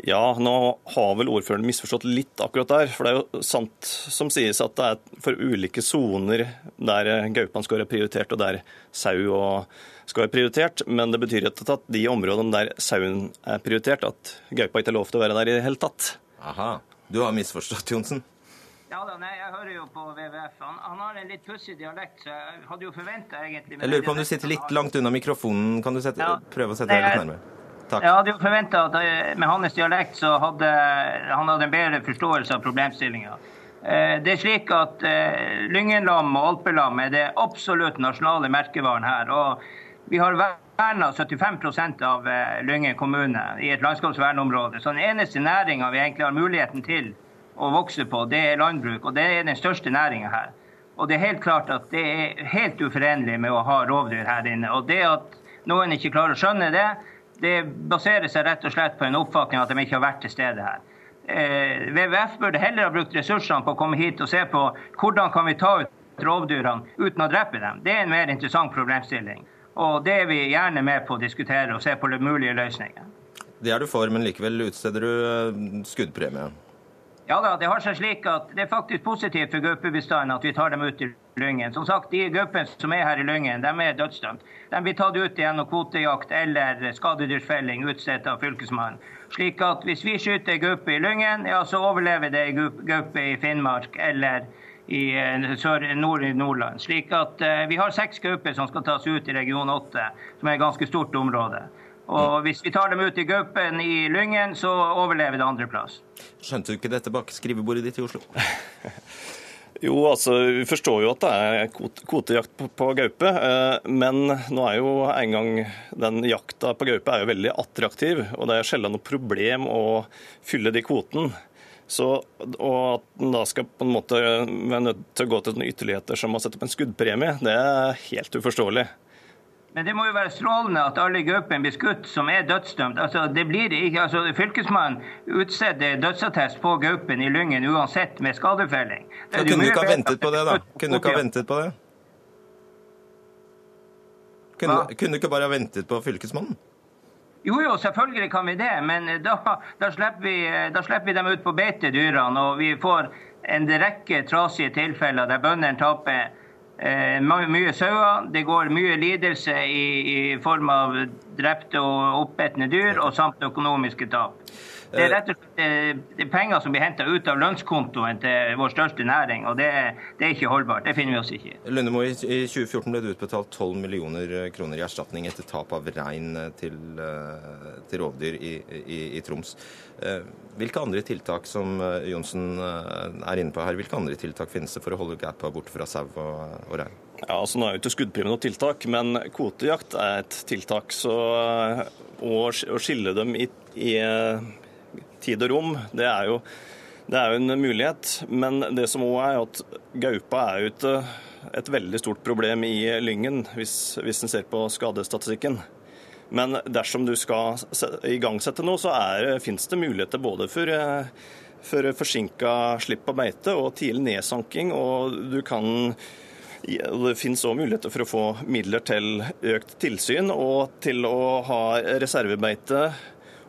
Ja, nå har vel ordføreren misforstått litt akkurat der. For det er jo sant som sies at det er for ulike soner der gaupene skal være prioritert, og der sau skal være prioritert. Men det betyr ikke at de områdene der sauen er prioritert, at gaupa ikke er lov til å være der i det hele tatt. Aha. Du har misforstått, Johnsen. Ja da, nei, jeg hører jo på WWF. Han, han har en litt pussig dialekt, så jeg hadde jo forventa egentlig Jeg lurer på om du sitter litt langt unna mikrofonen. Kan du sette, ja. prøve å sette deg litt nærmere? Takk. Jeg hadde jo forventa at eh, med hans dialekt så hadde han hadde en bedre forståelse av problemstillinga. Eh, det er slik at eh, Lyngenlam og alpelam er det absolutt nasjonale merkevaren her. og Vi har verna 75 av Lyngen kommune i et landskapsvernområde. Så den eneste næringa vi egentlig har muligheten til å vokse på, det er landbruk. Og det er den største næringa her. Og det er helt klart at det er helt uforenlig med å ha rovdyr her inne. Og det at noen ikke klarer å skjønne det, det baserer seg rett og slett på en oppfatning at de ikke har vært til stede her. Eh, WWF burde heller ha brukt ressursene på å komme hit og se på hvordan kan vi ta ut rovdyrene uten å drepe dem. Det er en mer interessant problemstilling. Og det er vi gjerne med på å diskutere og se på mulige løsninger. Det er du for, men likevel utsteder du eh, skuddpremie? Ja da, det har seg slik at det er faktisk positivt for gaupebestanden at vi tar dem ut i Lyngen. Som sagt, De gaupene som er her i Lyngen, de er dødsdømt. De blir tatt ut gjennom kvotejakt eller skadedyrsfelling utstedt av Fylkesmannen. Slik at hvis vi skyter gaupe i Lyngen, ja, så overlever det gaupe i Finnmark eller i eh, sør, nord i Nordland. Slik at uh, Vi har seks gauper som skal tas ut i region 8, som er et ganske stort område. Og hvis vi tar dem ut i gaupen i Lyngen, så overlever det andreplass. Skjønte du ikke dette bak skrivebordet ditt i Oslo? Jo, altså, Vi forstår jo at det er kvotejakt på, på gaupe, eh, men nå er jo en gang den jakta på gaupe er jo veldig attraktiv. Og det er sjelden noe problem å fylle de kvotene. Så, og at en da skal på en måte være nødt til å gå til ytterligheter som å sette opp en skuddpremie, det er helt uforståelig. Men det må jo være strålende at alle gaupene blir skutt som er dødsdømt. Altså, det blir ikke, altså, Fylkesmannen utsteder dødsattest på gaupen i Lyngen uansett med skadefelling. Ja, kunne du ikke ha ventet på det, da? Kunne du ikke ha ventet på det? Kunne, kunne du ikke bare ha ventet på Fylkesmannen? Jo, jo, selvfølgelig kan vi det, men da, da, slipper, vi, da slipper vi dem ut på beite, dyrene, og vi får en rekke trasige tilfeller der bøndene taper Eh, mye sauer. Det går mye lidelse i, i form av drepte og oppetne dyr, og samt økonomiske tap. Det er rett og slett eh, det er penger som blir henta ut av lønnskontoen til vår største næring, og det, det, er ikke holdbart. Det finner vi oss ikke i. Lundemo, i 2014 ble det utbetalt 12 millioner kroner i erstatning etter tap av rein til, eh, til rovdyr i, i, i, Troms. Hvilke andre tiltak som Johnsen er inne på her, hvilke andre tiltak finnes det for å holde gaupa borte fra sau og, og rein? Ja, altså Nå er jo ikke skuddpremie noe tiltak, men kvotejakt er et tiltak. Så å skille dem i, i tid og rom, det er jo, det er jo en mulighet. Men det som òg er at gaupa er jo et, et veldig stort problem i Lyngen, hvis, hvis en ser på skadestatistikken. Men dersom du skal igangsette noe, så finnes det muligheter både for, for forsinka slipp på beite og tidlig nedsanking. Og du kan det finnes òg muligheter for å få midler til økt tilsyn og til å ha reservebeite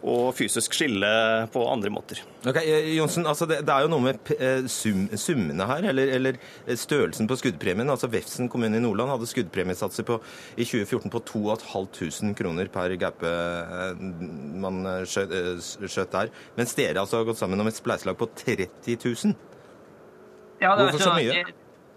og fysisk skille på andre måter. Ok, eh, Jonsen, altså det, det, er jo noe med eh, sum, summene her, eller, eller, størrelsen på skuddpremien. Altså Vefsn kommune i Nordland hadde skuddpremiesatser på, i 2014 på 2500 kroner per gaupe man skjøt, skjøt, der. Mens dere altså har gått sammen om et spleiselag på 30 000. Ja, Hvorfor så mye?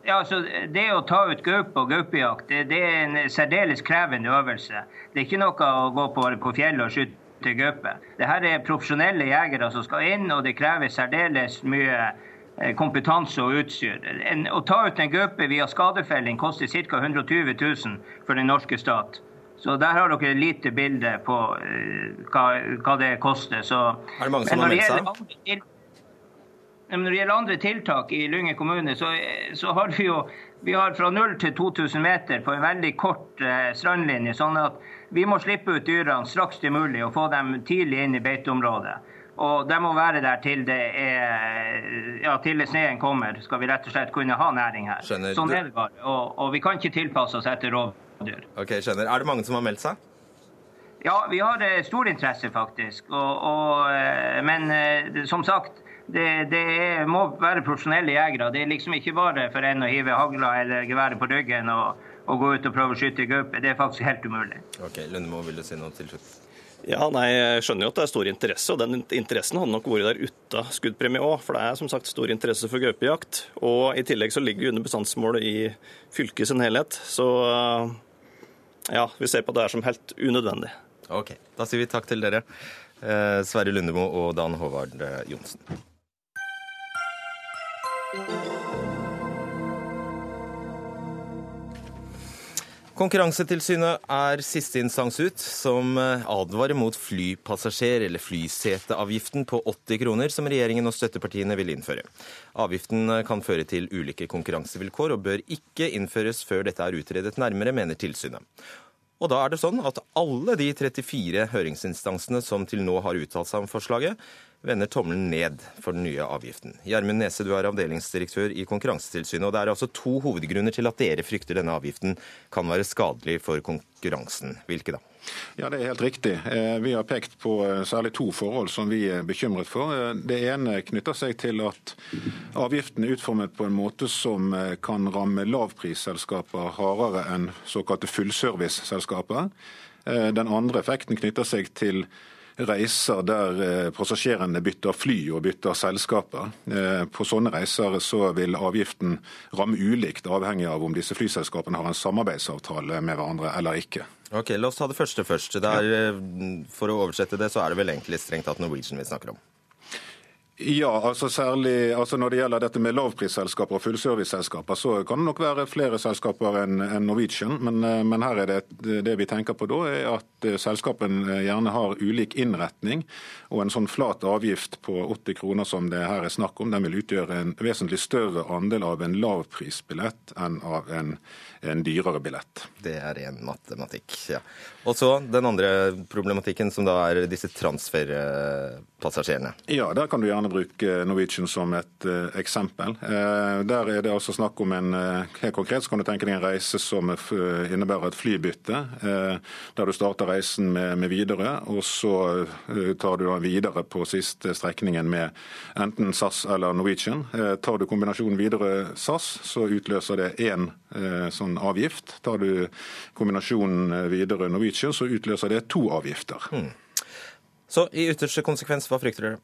Ja, altså, Det å ta ut gaupe og gaupejakt det, det, er en særdeles krevende øvelse. Det er ikke noe å gå på, på fjellet og skyte til gaupe. Dette er profesjonelle jegere som skal inn, og det krever særdeles mye eh, kompetanse og utstyr. En, å ta ut en gaupe via skadefelling koster ca. 120 000 for den norske stat. Så der har dere et lite bilde på uh, hva, hva, det koster. Så, er det mange som har meldt seg? Når det gjelder andre tiltak i Lyngen kommune, så, så, har vi jo vi har fra 0 til 2000 meter på en veldig kort eh, strandlinje. sånn at vi må slippe ut dyrene straks det er mulig og få dem tidlig inn i beiteområdet. Og de må være der til det er, ja, til sneen kommer, skal vi rett og slett kunne ha næring her. Skjønner. Sånn er det bare. Og, og vi kan ikke tilpasse oss etter rovdyr. Ok, skjønner. Er det mange som har meldt seg? Ja, vi har eh, stor interesse, faktisk. Og, og, eh, men eh, som sagt, det, det er, må være profesjonelle jegere. Det er liksom ikke bare for en å hive hagla eller geværet på ryggen og å gå ut og prøve å skyte gaupe. Det er faktisk helt umulig. Ok, Lundemo, vil du si noe til slutt? Ja, nei, Jeg skjønner jo at det er stor interesse, og den interessen hadde nok vært der uten skuddpremie òg. For det er som sagt stor interesse for gaupejakt. Og i tillegg så ligger vi under bestandsmålet i fylket sin helhet. Så ja, vi ser på det her som helt unødvendig. Ok, da sier vi takk til dere. Eh, Sverre Lundemo og Dan Håvard eh, Johnsen. Konkurransetilsynet er siste instans ut, som eh, advarer mot flypassasjer- eller flyseteavgiften på 80 kroner, som regjeringen og støttepartiene vil innføre. Avgiften eh, kan føre til ulike konkurransevilkår, og bør ikke innføres før dette er utredet nærmere, mener tilsynet. Og da er det sånn at alle de 34 høringsinstansene som til nå har uttalt seg om forslaget, vender tommelen ned for den nye avgiften. Gjermund Nese, du er avdelingsdirektør i Konkurransetilsynet. og Det er altså to hovedgrunner til at dere frykter denne avgiften kan være skadelig for konkurransen. Hvilke da? Ja, Det er helt riktig. Eh, vi har pekt på eh, særlig to forhold som vi er bekymret for. Eh, det ene knytter seg til at avgiften er utformet på en måte som kan ramme lavprisselskaper hardere enn såkalte fullserviceselskaper. Den andre effekten knytter seg til reiser der eh, passasjerene bytter fly og bytter selskaper. Eh, på sånne reiser så vil avgiften ramme ulikt, avhengig av om disse flyselskapene har en samarbeidsavtale med hverandre eller ikke. Ok, La oss ta det første først. Der, eh, for å oversette det, så er det vel egentlig strengt tatt Norwegian vi snakker om? Ja, altså særlig altså når det gjelder dette med lavprisselskaper og fullserviceselskaper, så kan det nok være flere selskaper enn Norwegian. Men, eh, men, her er det, det vi tenker på da, er at selskapen selskapene gjerne har ulik innretning. Og en sånn flat avgift på 80 kroner som det her er snakk om, den vil utgjøre en vesentlig større andel av en lavprisbillett enn av en, en dyrere billett. Det er ren matematikk, ja. Og så den andre problematikken, som da er disse transferpassasjerene. Ja, der kan du gjerne bruke Norwegian som et uh, eksempel. Uh, der er det altså snakk om en uh, Helt konkret så kan du tenke deg en reise som innebærer et flybytte. Der du starter reisen med, med Widerøe, og så tar du videre på siste strekningen med enten SAS eller Norwegian. Tar du kombinasjonen Widerøe-SAS, så utløser det én sånn avgift. Tar du kombinasjonen Widerøe-Norwegian, så utløser det to avgifter. Mm. Så i ytterste konsekvens, hva frykter dere?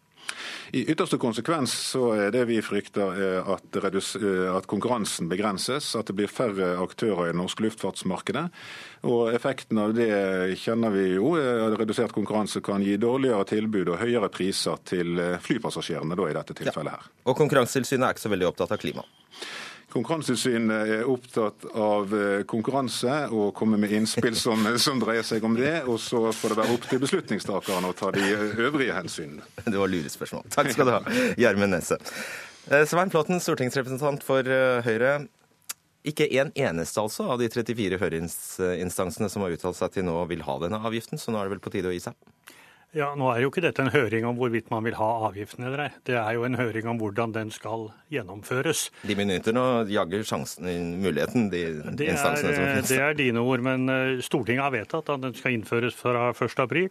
I ytterste konsekvens så er det vi frykter at, at, konkurransen begrenses, at det blir færre aktører i det norske luftfartsmarkedet. Og Effekten av det kjenner vi jo. Redusert konkurranse kan gi dårligere tilbud og høyere priser til flypassasjerene da i dette tilfellet her. Ja. Og Konkurransetilsynet er ikke så veldig opptatt av klima? Konkurransetilsynet er opptatt av eh, konkurranse og kommer med innspill som, som, dreier seg om det. Og så får det være opp til beslutningstakerne å ta de øvrige hensynene. Det var lurespørsmål. Takk skal du ha, Gjermund Nesse. Eh, Svein Flåtten, stortingsrepresentant for eh, Høyre. Ikke en eneste altså av de 34 høringsinstansene som har uttalt seg til nå, vil ha denne avgiften, så nå er det vel på tide å gi seg? Ja, Nå er jo ikke dette en høring om hvorvidt man vil ha avgiften eller ei. Det er jo en høring om hvordan den skal gjennomføres. De benytter nå jaggu sjansen, muligheten, de det instansene er, som finnes. Det er dine ord, men eh, Stortinget har vedtatt at den skal innføres fra 1.4.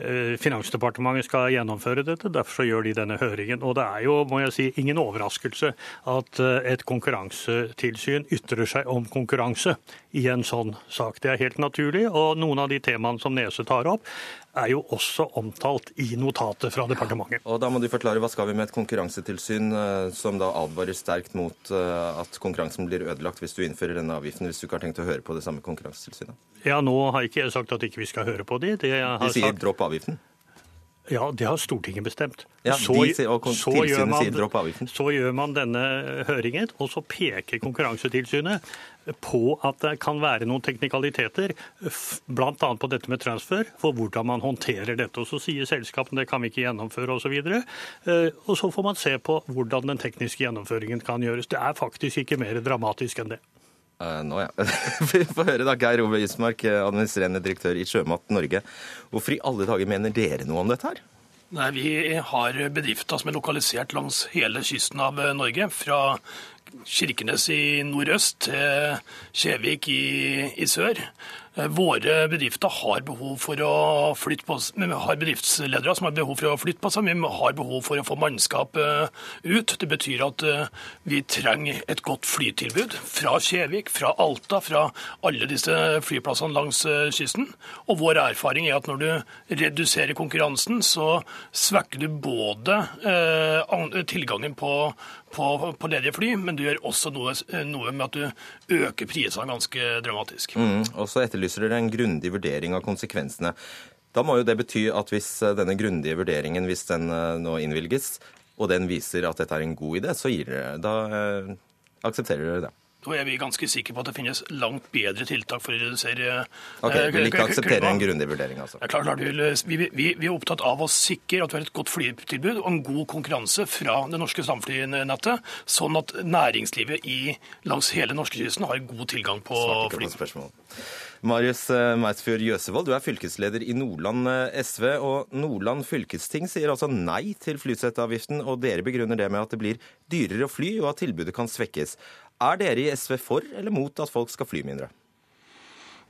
Eh, Finansdepartementet skal gjennomføre dette, derfor så gjør de denne høringen. Og det er jo, må jeg si, ingen overraskelse at eh, et konkurransetilsyn ytrer seg om konkurranse i en sånn sak. Det er helt naturlig, og noen av de temaene som Nese tar opp, er jo også omtalt i notatet fra departementet. Og da må du forklare, Hva skal vi med et konkurransetilsyn eh, som da advarer sterkt mot at konkurransen blir ødelagt hvis du innfører denne avgiften, hvis du ikke har tenkt å høre på det samme konkurransetilsynet? Ja, Nå har ikke jeg sagt at ikke vi skal høre på de. Det de sier sagt... dropp avgiften? Ja, det har Stortinget bestemt. Ja, så, de, og så, gjør man, så gjør man denne høringen, og så peker Konkurransetilsynet på at det kan være noen teknikaliteter, bl.a. på dette med transfer, for hvordan man håndterer dette. Og Så sier selskapene det kan vi ikke gjennomføre osv. Og, så eh, og så får man se på hvordan den tekniske gjennomføringen kan gjøres. Det er faktisk ikke mer dramatisk enn det. Uh, nå, ja. Vi får høre da, Geir Ove Ysmark, eh, administrerende direktør i Sjømat Norge. Hvorfor i alle dager mener dere noe om dette her? Nei, Vi har bedrifter som er lokalisert langs hele kysten av eh, Norge. Fra Kirkenes i nordøst til Kjevik i, i sør. Eh, våre bedrifter har behov for å flytte på Vi har bedriftsledere som har behov for å flytte på seg. Vi har behov for å få mannskap eh, ut. Det betyr at eh, vi trenger et godt flytilbud fra Kjevik, fra Alta, fra alle disse flyplassene langs kysten. Og vår erfaring er at når du reduserer konkurransen, så svekker du både tilgangen på på, på, ledige fly, men du gjør også noe, noe med at du øker prisene ganske dramatisk. Mm, og så etterlyser dere en grundig vurdering av konsekvensene. Da må jo det bety at hvis eh, denne grundige vurderingen hvis den eh, nå innvilges, og den viser at dette er en god idé, så gir dere, da eh, aksepterer dere det? Da er vi ganske sikre på at det finnes langt bedre tiltak for å redusere Ok, Du vil ikke akseptere en grundig vurdering, altså? Ja, klart, klart, vi, vi, vi, er opptatt av å sikre at vi har et godt flytilbud og en god konkurranse fra det norske stamflynettet, sånn at næringslivet i, langs hele norskekysten har god tilgang på fly. Marius eh, Meisfjord Jøsevold, du er fylkesleder i Nordland eh, SV. og Nordland fylkesting sier altså nei til flyseteavgiften, og dere begrunner det med at det blir dyrere å fly og at tilbudet kan svekkes. Er dere i SV for eller mot at folk skal fly mindre?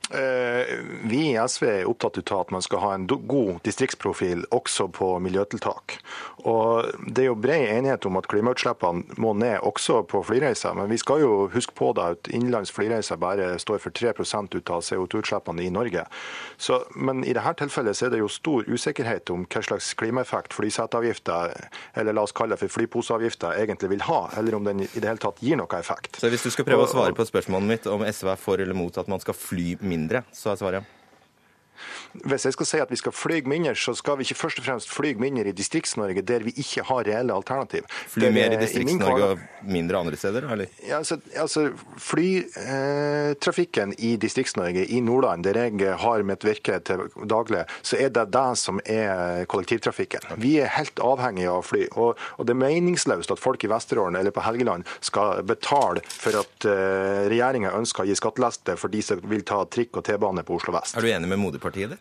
Eh, vi i SV er opptatt av at man skal ha en god distriktsprofil også på miljøtiltak. Og Det er jo bred enighet om at klimautslippene må ned også på flyreiser. Men vi skal jo huske på da at innenlands flyreiser bare står for 3 ut av CO2-utslippene i Norge. Så, men i dette tilfellet så er det jo stor usikkerhet om hva slags klimaeffekt flyseteavgifter, eller la oss kalle det for flyposeavgifter, egentlig vil ha, eller om den i det hele tatt gir noe effekt. Så Hvis du skal prøve å svare på spørsmålet mitt om SV er for eller mot at man skal fly mindre, så er svaret hvis jeg skal si at vi skal fly mindre, så skal vi ikke først og fremst fly mindre i Distrikts-Norge, der vi ikke har reelle alternativ. Fly mer i Distrikts-Norge og mindre andre steder, eller? Ja, altså, altså Flytrafikken i Distrikts-Norge, i Nordland, der jeg har mitt virke til daglig, så er det det som er kollektivtrafikken. Vi er helt avhengige av fly. Og, og det er meningsløst at folk i Vesterålen eller på Helgeland skal betale for at uh, regjeringa ønsker å gi skattelette for de som vil ta trikk og T-bane på Oslo vest. Er du enig med moderpartiet ditt?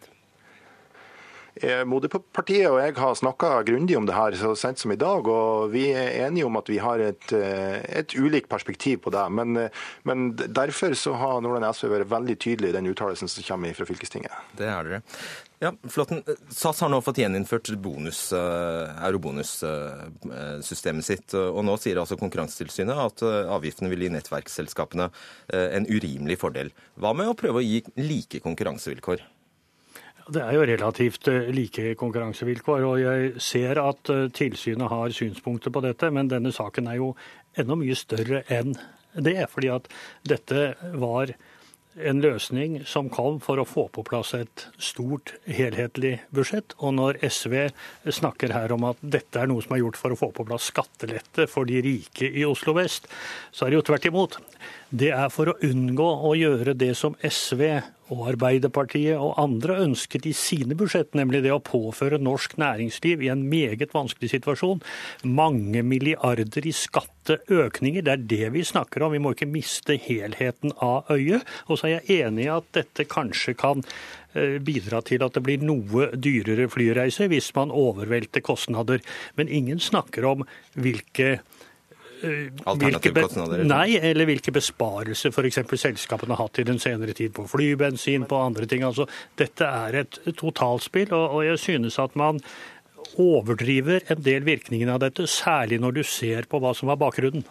Eh, Moderpartiet og jeg har snakka grundig om det her så sent som i dag, og vi er enige om at vi har et, eh, et ulikt perspektiv på det. Men, eh, men, derfor så har Nordland SV vært veldig tydelig i den uttalelsen som kommer fra fylkestinget. Det er dere. Ja, Flåtten. SAS har nå fått gjeninnført bonus, eurobonussystemet sitt. og Nå sier altså Konkurransetilsynet at avgiftene vil gi nettverksselskapene en urimelig fordel. Hva med å prøve å gi like konkurransevilkår? Det er jo relativt eh, like konkurransevilkår, og jeg ser at eh, tilsynet har synspunkter på dette, men denne saken er jo enda mye større enn det. Fordi at dette var en løsning som kom for å få på plass et stort, helhetlig budsjett. Og når SV snakker her om at dette er noe som er gjort for å få på plass skattelette for de rike i Oslo vest, så er det jo tvert imot. Det er for å unngå å gjøre det som SV og Arbeiderpartiet og andre ønsket i sine budsjett, nemlig det å påføre norsk næringsliv i en meget vanskelig situasjon mange milliarder i skatteøkninger. Det er det vi snakker om. Vi må ikke miste helheten av øyet. Og så er jeg enig i at dette kanskje kan eh, bidra til at det blir noe dyrere flyreiser hvis man overvelter kostnader. Men ingen snakker om hvilke hvilke, be nei, eller hvilke besparelser f.eks. selskapene har hatt i den senere tid på flybensin, på andre ting. Altså, dette er et totalspill, og, og jeg synes at man overdriver en del virkningene av dette, særlig når du ser på hva som var bakgrunnen.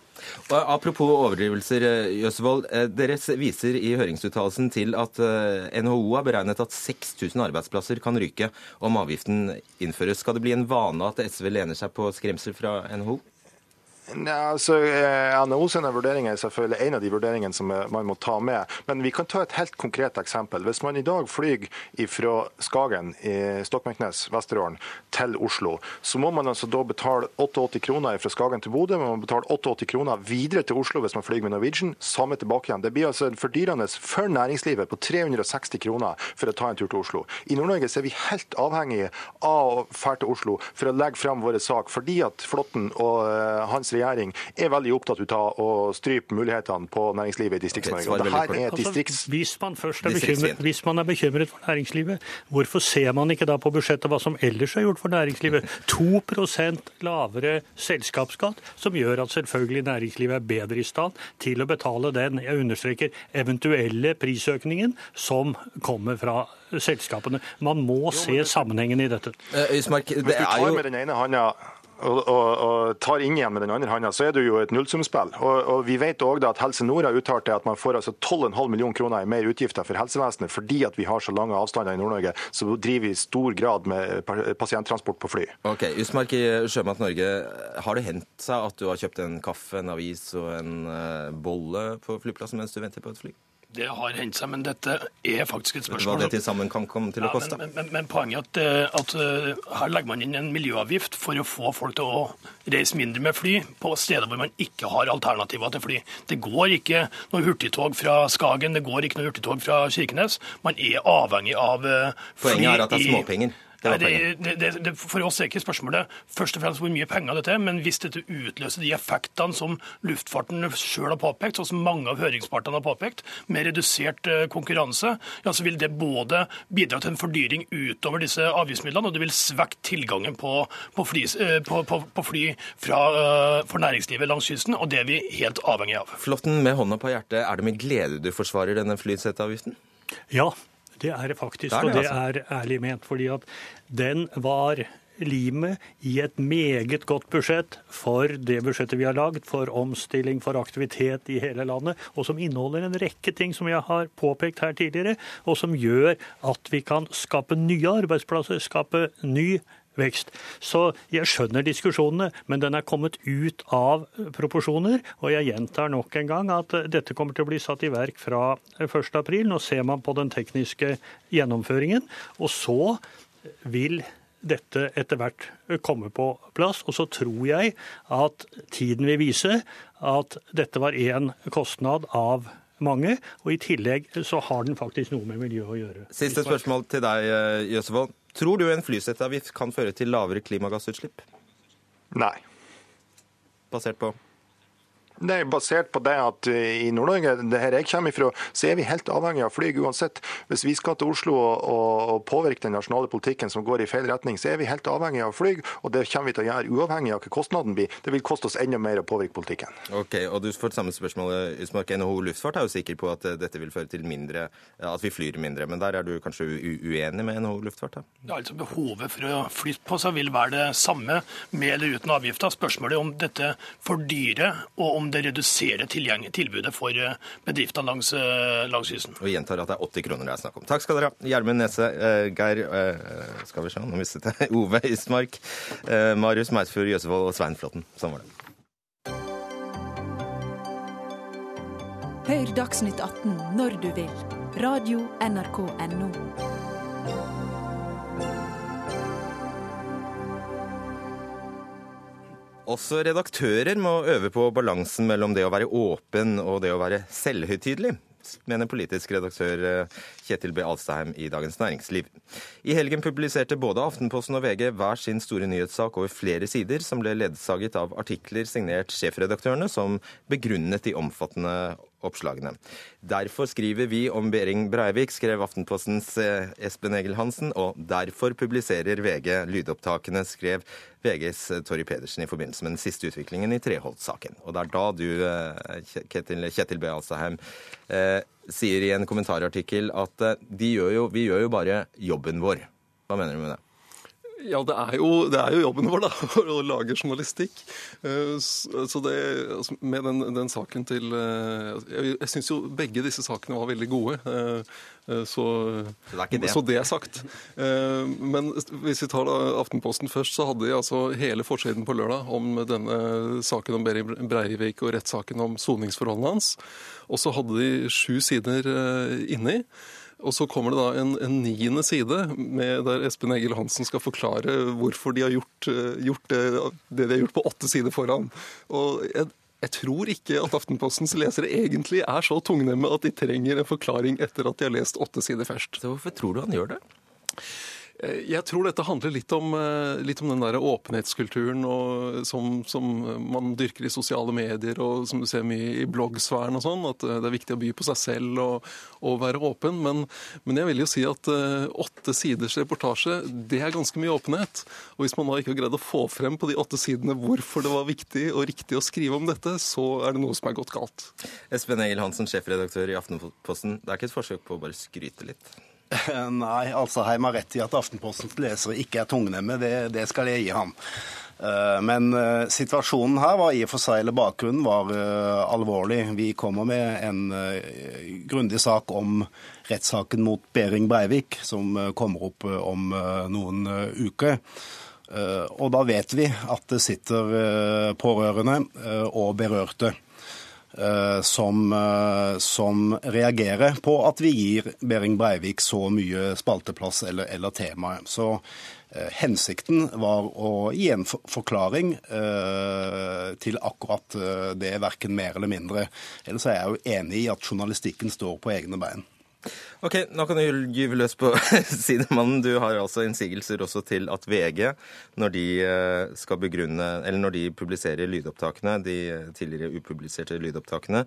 Apropos overdrivelser, Jøsvold. Dere viser i høringsuttalelsen til at NHO har beregnet at 6000 arbeidsplasser kan ryke om avgiften innføres. Skal det bli en vane at SV lener seg på skremsel fra NHO? Ja, altså, eh, NHO sine vurderinger er selvfølgelig en av de vurderingene som eh, man må ta med. Men vi kan ta et helt konkret eksempel. Hvis man i dag flyr fra Skagen i Stokmarknes, Vesterålen, til Oslo, så må man altså da betale 88 kroner fra Skagen til Bodø. Man må betale 88 kroner videre til Oslo hvis man flyr med Norwegian. Samme tilbake igjen. Det blir altså fordyrende for næringslivet på 360 kroner for å ta en tur til Oslo. I Nord-Norge er vi helt avhengige av å dra til Oslo for å legge fram vår sak, fordi at Flåtten og uh, hans regjering er veldig opptatt av å strype mulighetene på næringslivet i Distrikts-Norge. er distrikts... hvis, man først er bekymret, hvis man er bekymret for næringslivet, hvorfor ser man ikke da på budsjettet hva som ellers er gjort for næringslivet? 2% lavere selskapsskatt, som gjør at selvfølgelig næringslivet er bedre i stand til å betale den, jeg understreker, eventuelle prisøkningen som kommer fra selskapene. Man må se sammenhengen i dette. Uh, Ismark, det er jo... Med den ene handa og, og, tar inn igjen med den andre hånda, så er det jo et nullsumspill. Og, og, vi vet òg at Helse Nord har uttalt at man får altså 12,5 millioner kroner i mer utgifter for helsevesenet fordi at vi har så lange avstander i Nord-Norge. Så driver vi i stor grad med pasienttransport på fly. Ok, Usmark i Sjømat Norge, har det hendt seg at du har kjøpt en kaffe, en avis og en uh, bolle på flyplassen mens du venter på et fly? Det har hendt seg, men dette er faktisk et spørsmål Hva det til sammen kan komme til å koste? Ja, men, men, men, poenget er at, at, eh, her legger man inn en miljøavgift for å få folk til å reise mindre med fly på steder hvor man ikke har alternativer til fly. Det går ikke noe hurtigtog fra Skagen, det går ikke noe hurtigtog fra Kirkenes. Man er avhengig av fly eh, Poenget er at det er småpenger? Det det, det, det, for oss er ikke spørsmålet først og fremst hvor mye penger dette er, men hvis dette utløser de effektene som luftfarten selv har påpekt, og som mange av høringspartene har påpekt, med redusert eh, konkurranse, ja, så vil det både bidra til en fordyring utover disse avgiftsmidlene, og det vil svekke tilgangen på, på, fly, eh, på, på fly fra, eh, for næringslivet langs kysten, og det er vi helt avhengig av. Flåtten, med hånda på hjertet, er det med glede du forsvarer denne flyseteavgiften? Ja, det er det faktisk, det er det, og det altså. er ærlig ment. fordi at den var limet i et meget godt budsjett for det budsjettet vi har lagd for omstilling, for aktivitet i hele landet, og som inneholder en rekke ting som jeg har påpekt her tidligere, og som gjør at vi kan skape nye arbeidsplasser, skape ny vekst. Så jeg skjønner diskusjonene, men den er kommet ut av proporsjoner. Og jeg gjentar nok en gang at dette kommer til å bli satt i verk fra 1.4. Nå ser man på den tekniske gjennomføringen. Og så vil dette etter hvert komme på plass. Og så tror jeg at tiden vil vise at dette var én kostnad av mange, og i tillegg så har den faktisk noe med miljøet å gjøre. Siste spørsmål til deg, Jøsevold. Tror du en flyseteavgift kan føre til lavere klimagassutslipp? Nei. Basert på? Det er basert på det at eh, i Nord-Norge, det her jeg kommer ifra, så er vi helt avhengig av fly uansett. Hvis vi skal til Oslo og, og, påvirke den nasjonale politikken som går i feil retning, så er vi helt avhengig av fly. Og det kommer vi til å gjøre uavhengig av hva kostnaden blir. Det vil koste oss enda mer å påvirke politikken. Ok, og du får samme spørsmål. Ismark. NHO Luftfart er jo sikker på at eh, dette vil føre til mindre, at vi flyr mindre. Men der er du kanskje uenig med NHO Luftfart? Da? Ja, altså Behovet for å flytte på seg vil være det samme med eller uten avgifter. Spørsmålet er om dette fordyrer, og om det reduserer tilbudet for eh, bedriftene langs, eh, langs kysten. Og gjentar at det er 80 kroner det er snakk om. Takk skal dere ha. Gjermund Nese, uh, Geir skal vi se, nå mistet jeg Ove Ismark, Marius Meisfjord Jøsevold og Svein Flåtten. Sånn var det. Hør Dagsnytt 18 når du vil. Radio NRK Radio.nrk.no. Også redaktører må øve på balansen mellom det å være åpen og det å være selvhøytidelig, mener politisk redaktør eh, Kjetil B. Alstheim i Dagens Næringsliv. I helgen publiserte både Aftenposten og VG hver sin store nyhetssak over flere sider, som ble ledsaget av artikler signert sjefredaktørene, som begrunnet de omfattende oppslagene. Derfor skriver vi om Behring Breivik, skrev Aftenpostens eh, Espen Egil Hansen, og derfor publiserer VG lydopptakene, skrev VGs eh, Torry Pedersen i forbindelse med den siste utviklingen i Treholt-saken. Og det er da du, eh, Kjetil, Kjetil B. Alstaheim, sier i en kommentarartikkel at gjør jo, vi gjør jo bare jobben vår. Hva mener du med det? Ja, det er, jo, det er, jo, jobben vår, da, å lage journalistikk. Eh, så det, altså, Med den, den, saken til eh, Jeg, jeg syns jo begge disse sakene var veldig gode. Eh, så, så, det er så, det er sagt. Men hvis vi tar da Aftenposten først, så hadde de altså hele forsiden på lørdag om denne saken om Breivik og rettssaken om soningsforholdene hans. Og så hadde de sju sider inni. Og så kommer det da en, en niende side med, der Espen Egil Hansen skal forklare hvorfor de har gjort, eh, gjort det, det, de har gjort på åtte sider foran. Og jeg, jeg tror ikke at Aftenpostens lesere egentlig er så tungnemme at de trenger en forklaring etter at de har lest åtte sider først. Så hvorfor tror du han gjør det? Eh, jeg tror dette handler litt om, eh, litt om den der åpenhetskulturen og, som, som, man dyrker i sosiale medier og som du ser mye i bloggsfæren og sånn. At eh, det er viktig å by på seg selv og, og være åpen. Men, men, jeg vil jo si at åtte siders reportasje, det er ganske mye åpenhet. Og hvis man da ikke har greid å få frem på de åtte sidene hvorfor det var viktig og riktig å skrive om dette, så er det noe som er gått galt. Espen Egil Hansen, sjefredaktør i Aftenposten. Det er ikke et forsøk på å bare skryte litt? Nei, altså Heim har rett i at Aftenpostens lesere ikke er tungnemme. Det, det skal jeg gi ham. Eh, men uh, situasjonen her var i og for seg, eller bakgrunnen var uh, alvorlig. Vi kommer med en grundig sak om rettssaken mot Behring Breivik, som kommer opp om noen uker. Og da vet vi at det sitter pårørende og berørte Eh, som, eh, som, reagerer på at vi gir Behring Breivik så mye spalteplass eller, eller tema. Så eh, hensikten var å gi en forklaring eh, til akkurat eh, det, verken mer eller mindre. Ellers er jeg jo enig i at journalistikken står på egne bein. Ok, Nå kan du gyve løs på sidemannen. Du har altså innsigelser også til at VG, når de eh, skal begrunne, eller når de publiserer lydopptakene, de tidligere upubliserte lydopptakene,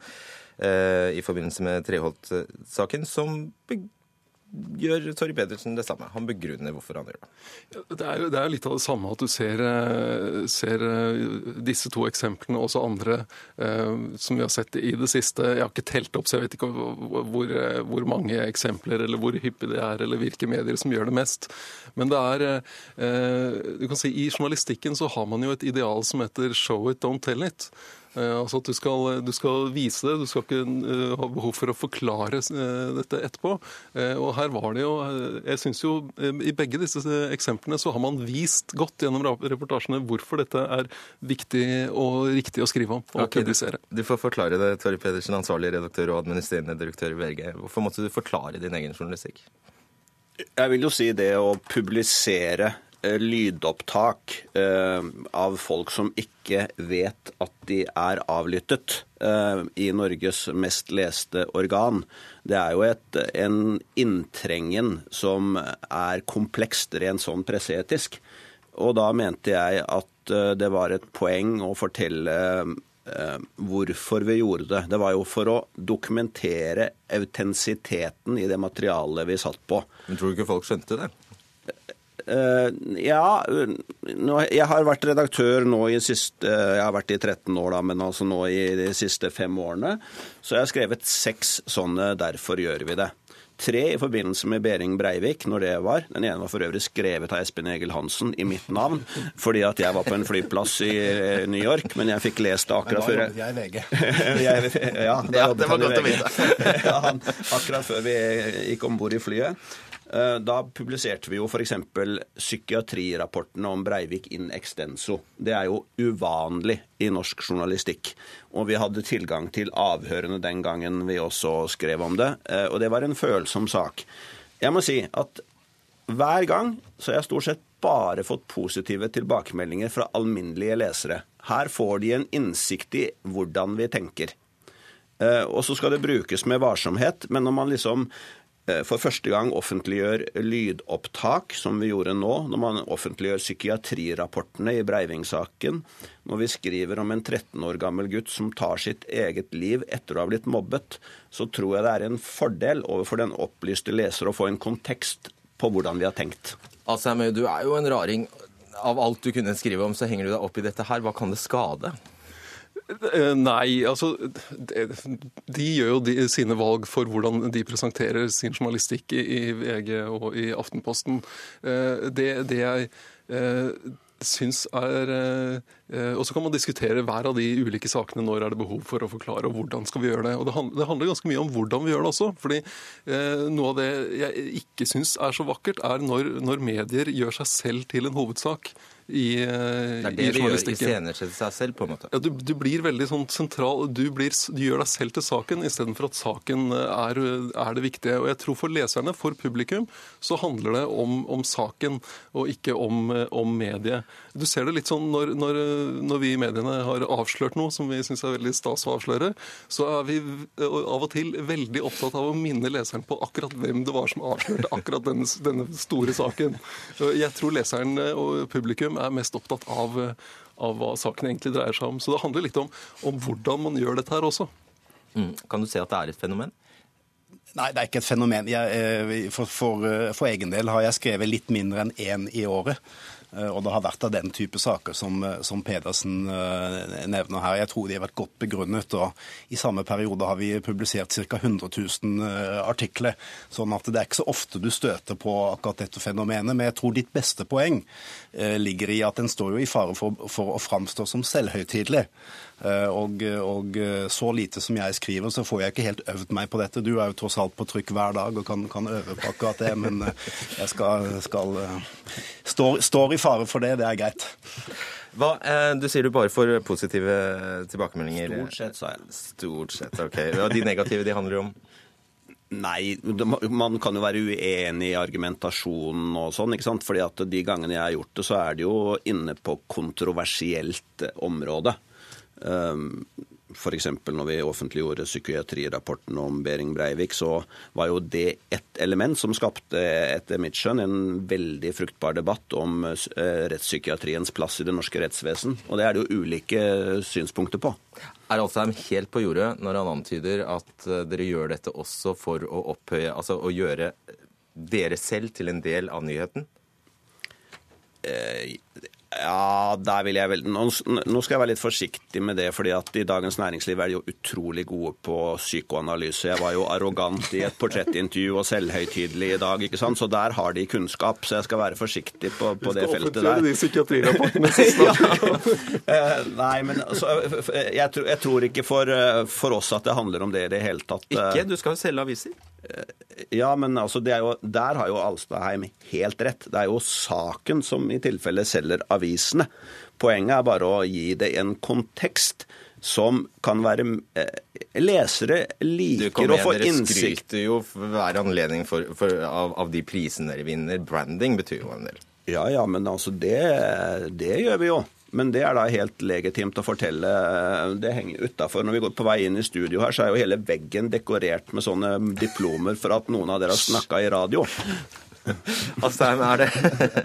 eh, i forbindelse med Treholt-saken, som gjør Torry Pedersen det samme. Han begrunner hvorfor han gjør det. Det er jo det er litt av det samme at du ser, eh, ser, eh, disse to eksemplene, og også andre eh, som vi har sett i det siste. Jeg har ikke telt opp, så jeg vet ikke hvor, hvor mange eksempler eller hvor hyppig det er, eller hvilke medier som gjør det mest. Men det er du kan si, I journalistikken så har man jo et ideal som heter 'show it, don't tell it'. Eh, altså at du skal, du skal, vise det, du skal ikke uh, ha behov for å forklare uh, dette etterpå. Og her var det jo Jeg syns jo i begge disse eksemplene så har man vist godt gjennom reportasjene hvorfor dette er viktig og riktig å skrive om og okay, publisere. Du, du, får forklare det, Torje Pedersen, ansvarlig redaktør og administrerende direktør i VG. Hvorfor måtte du forklare din egen journalistikk? Jeg vil jo si det å publisere Eh, lydopptak eh, av folk som ikke vet at de er avlyttet eh, i Norges mest leste organ. Det er jo et, en inntrengen som er komplekst rent sånn presseetisk. Og da mente jeg at det var et poeng å fortelle hvorfor vi gjorde det. Det var jo for å dokumentere autentisiteten i det materialet vi satt på. Men tror du ikke folk skjønte det? Uh, ja, nå, jeg har vært redaktør nå i siste Jeg har vært i 13 år, da, men altså nå i de siste fem årene. Så jeg har skrevet seks sånne 'Derfor gjør vi det'. Tre i forbindelse med Behring Breivik, når det var. Den ene var for øvrig skrevet av Espen Egil Hansen i mitt navn, fordi at jeg var på en flyplass i eh, New York, men jeg fikk lest det akkurat før jeg i VG. ja, ja, det var godt å vite. ja, akkurat før vi gikk om bord i flyet. Eh, da publiserte vi jo f.eks. psykiatrirapportene om Breivik in extenso. Det er jo uvanlig i norsk journalistikk. Og vi hadde tilgang til avhørene den gangen vi også skrev om det. Eh, og det var en følsom sak. Jeg må si at hver gang så har jeg stort sett bare fått positive tilbakemeldinger fra alminnelige lesere. Her får de en innsikt i hvordan vi tenker. Eh, og så skal det brukes med varsomhet, men når man liksom for første gang offentliggjør lydopptak, som vi gjorde nå, når man offentliggjør psykiatrirapportene i Breiving-saken, når vi skriver om en 13 år gammel gutt som tar sitt eget liv etter å ha blitt mobbet, så tror jeg det er en fordel overfor den opplyste leser å få en kontekst på hvordan vi har tenkt. Altså, du er jo en raring. Av alt du kunne skrive om, så henger du deg opp i dette her. Hva kan det skade? Eh, nei, altså de, gjør jo de, sine valg for hvordan de presenterer sin journalistikk i, i VG og i Aftenposten. Eh, det, det jeg eh, syns er Og så kan man diskutere hver av de ulike sakene. Når er det behov for å forklare, og hvordan skal vi gjøre det. Og det handler, ganske mye om hvordan vi gjør det også. fordi noe av det jeg ikke syns er så vakkert, er når, når medier gjør seg selv til en hovedsak i, det er det i gjør, journalistikken. iscenesette seg selv, på en måte. Ja, du, du blir veldig sånn sentral, du, blir, du gjør deg selv til saken istedenfor at saken er, er det viktige. Og jeg tror For leserne, for publikum, så handler det om, om saken og ikke om, om mediet. Du ser det litt sånn når, når, når vi i mediene har avslørt noe som vi syns er veldig stas å avsløre, så er vi av og til veldig opptatt av å minne leseren på akkurat hvem det var som avslørte akkurat denne, denne store saken. Jeg tror leseren og publikum er mest opptatt av, av hva saken egentlig dreier seg om. Så det handler litt om, om hvordan man gjør dette her også. Mm. Kan du se at det er et fenomen? Nei, det er ikke et fenomen. Jeg, eh, for, for, for, egen del har jeg skrevet litt mindre enn én i året. Eh, og det har vært av den type saker som, som, Pedersen eh, nevner her. Jeg tror de har vært godt begrunnet. og I samme periode har vi publisert ca. 100 000 artikler. sånn at det er ikke så ofte du støter på akkurat dette fenomenet. Men jeg tror ditt beste poeng ligger i at den står jo i fare for, for å framstå som selvhøytidelig. Og, og, så lite som jeg skriver, så får jeg ikke helt øvd meg på dette. Du er jo tross alt på trykk hver dag og kan, kan øve på akkurat det, men jeg skal, skal står, står, i fare for det. Det er greit. Hva, eh, du sier du bare får positive tilbakemeldinger? Stort sett, sa jeg. Stort sett, ok. Og de negative, de handler om? Nei, man kan jo være uenig i argumentasjonen og sånn. ikke sant? Fordi at de gangene jeg har gjort det, så er det jo inne på kontroversielt område. Um, F.eks. når vi offentliggjorde psykiatrirapporten om Behring Breivik, så var jo det ett element som skapte, etter mitt skjønn, en veldig fruktbar debatt om rettspsykiatriens plass i det norske rettsvesen. Og det er det jo ulike synspunkter på. Er Alsheim helt på jordet når han antyder at dere gjør dette også for å opphøye, altså å gjøre dere selv til en del av nyheten? Eh, ja, der vil jeg vel nå, nå, skal jeg være litt forsiktig med det, fordi at i Dagens Næringsliv er de jo utrolig gode på psykoanalyse. Jeg var jo arrogant i et portrettintervju og selvhøytidelig i dag, ikke sant? så der har de kunnskap. Så jeg skal være forsiktig på, på det feltet der. Du skal offentliggjøre De psykiatrirapportene ja. Nei, men altså, jeg, tror, jeg, tror ikke for, for, oss at det handler om det i det hele tatt. Ikke? Du skal jo selge aviser? Ja, men altså, jo, der har jo Alstadheim helt rett. Det er jo saken som i tilfelle selger avisene. Poenget er bare å gi det en kontekst som kan være eh, Lesere liker å få innsikt Du skryter jo hver anledning for, for, av, av, de prisene dere vinner. Branding betyr jo en del. Ja ja, men altså det, det gjør vi jo. Men det er da helt legitimt å fortelle. Det henger utafor. Når vi går på vei inn i studio her, så er jo hele veggen dekorert med sånne diplomer for at noen av dere har snakka i radio. Astheim, er det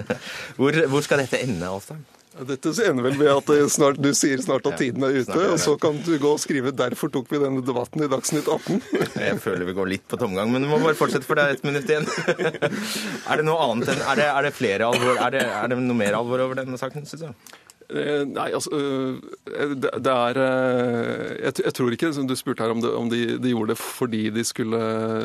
hvor, hvor skal dette ende, Astheim? Dette ender vel med at snart, du sier snart at tiden er ute, og så kan du gå og skrive 'Derfor tok vi denne debatten i Dagsnytt 18'. Jeg føler vi går litt på tomgang, men du må bare fortsette, for det er ett minutt igjen. Er det noe annet enn Er det, er det flere alvor? Er det, er det noe mer alvor over denne saken, syns du? Eh, nei, altså eh, Det, er eh, jeg, tror ikke Du spurte her om, det, om de, de, gjorde det fordi de skulle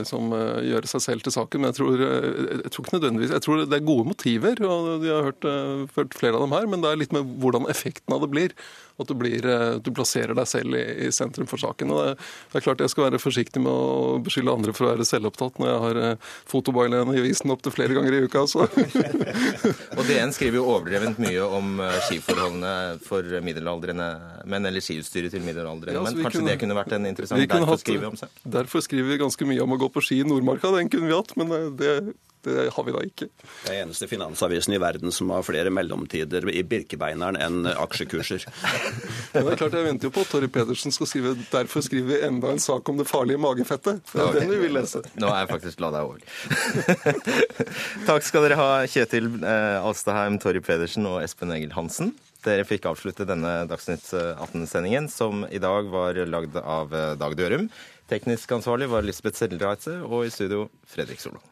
som, gjøre seg selv til saken, men jeg tror, jeg tror, ikke nødvendigvis Jeg tror det er gode motiver, og de har hørt, hørt flere av dem her, men det er litt med hvordan effekten av det blir. At du, blir, eh, du plasserer deg selv i, i, sentrum for saken. Og det, er klart Jeg skal være forsiktig med å beskylde andre for å være selvopptatt når jeg har eh, i visen opptil flere ganger i uka. Så. og DN skriver jo overdrevent mye om eh, skiforholdene for middelaldrende menn, eller skiutstyret til middelaldrende ja, menn. Kanskje kunne, det kunne vært en interessant derfor hatt, skrive om seg? Derfor skriver vi ganske mye om å gå på ski i Nordmarka. Den kunne vi hatt, men det Det har vi da ikke. Det er eneste finansavisen i verden som har flere mellomtider i Birkebeineren enn aksjekurser. Men det er klart, Jeg venter jo på at Torry Pedersen skal skrive derfor skriver vi enda en sak om det farlige magefettet. Det er okay. den vi vil lese. Nå er jeg faktisk glad deg over. Takk skal dere ha, Kjetil eh, Alstaheim, Torry Pedersen og Espen Egil Hansen. Dere fikk avslutte denne Dagsnytt 18-sendingen, som i dag var lagd av eh, Dag Dørum. Teknisk ansvarlig var Lisbeth Sellereite, og i studio Fredrik Solvang.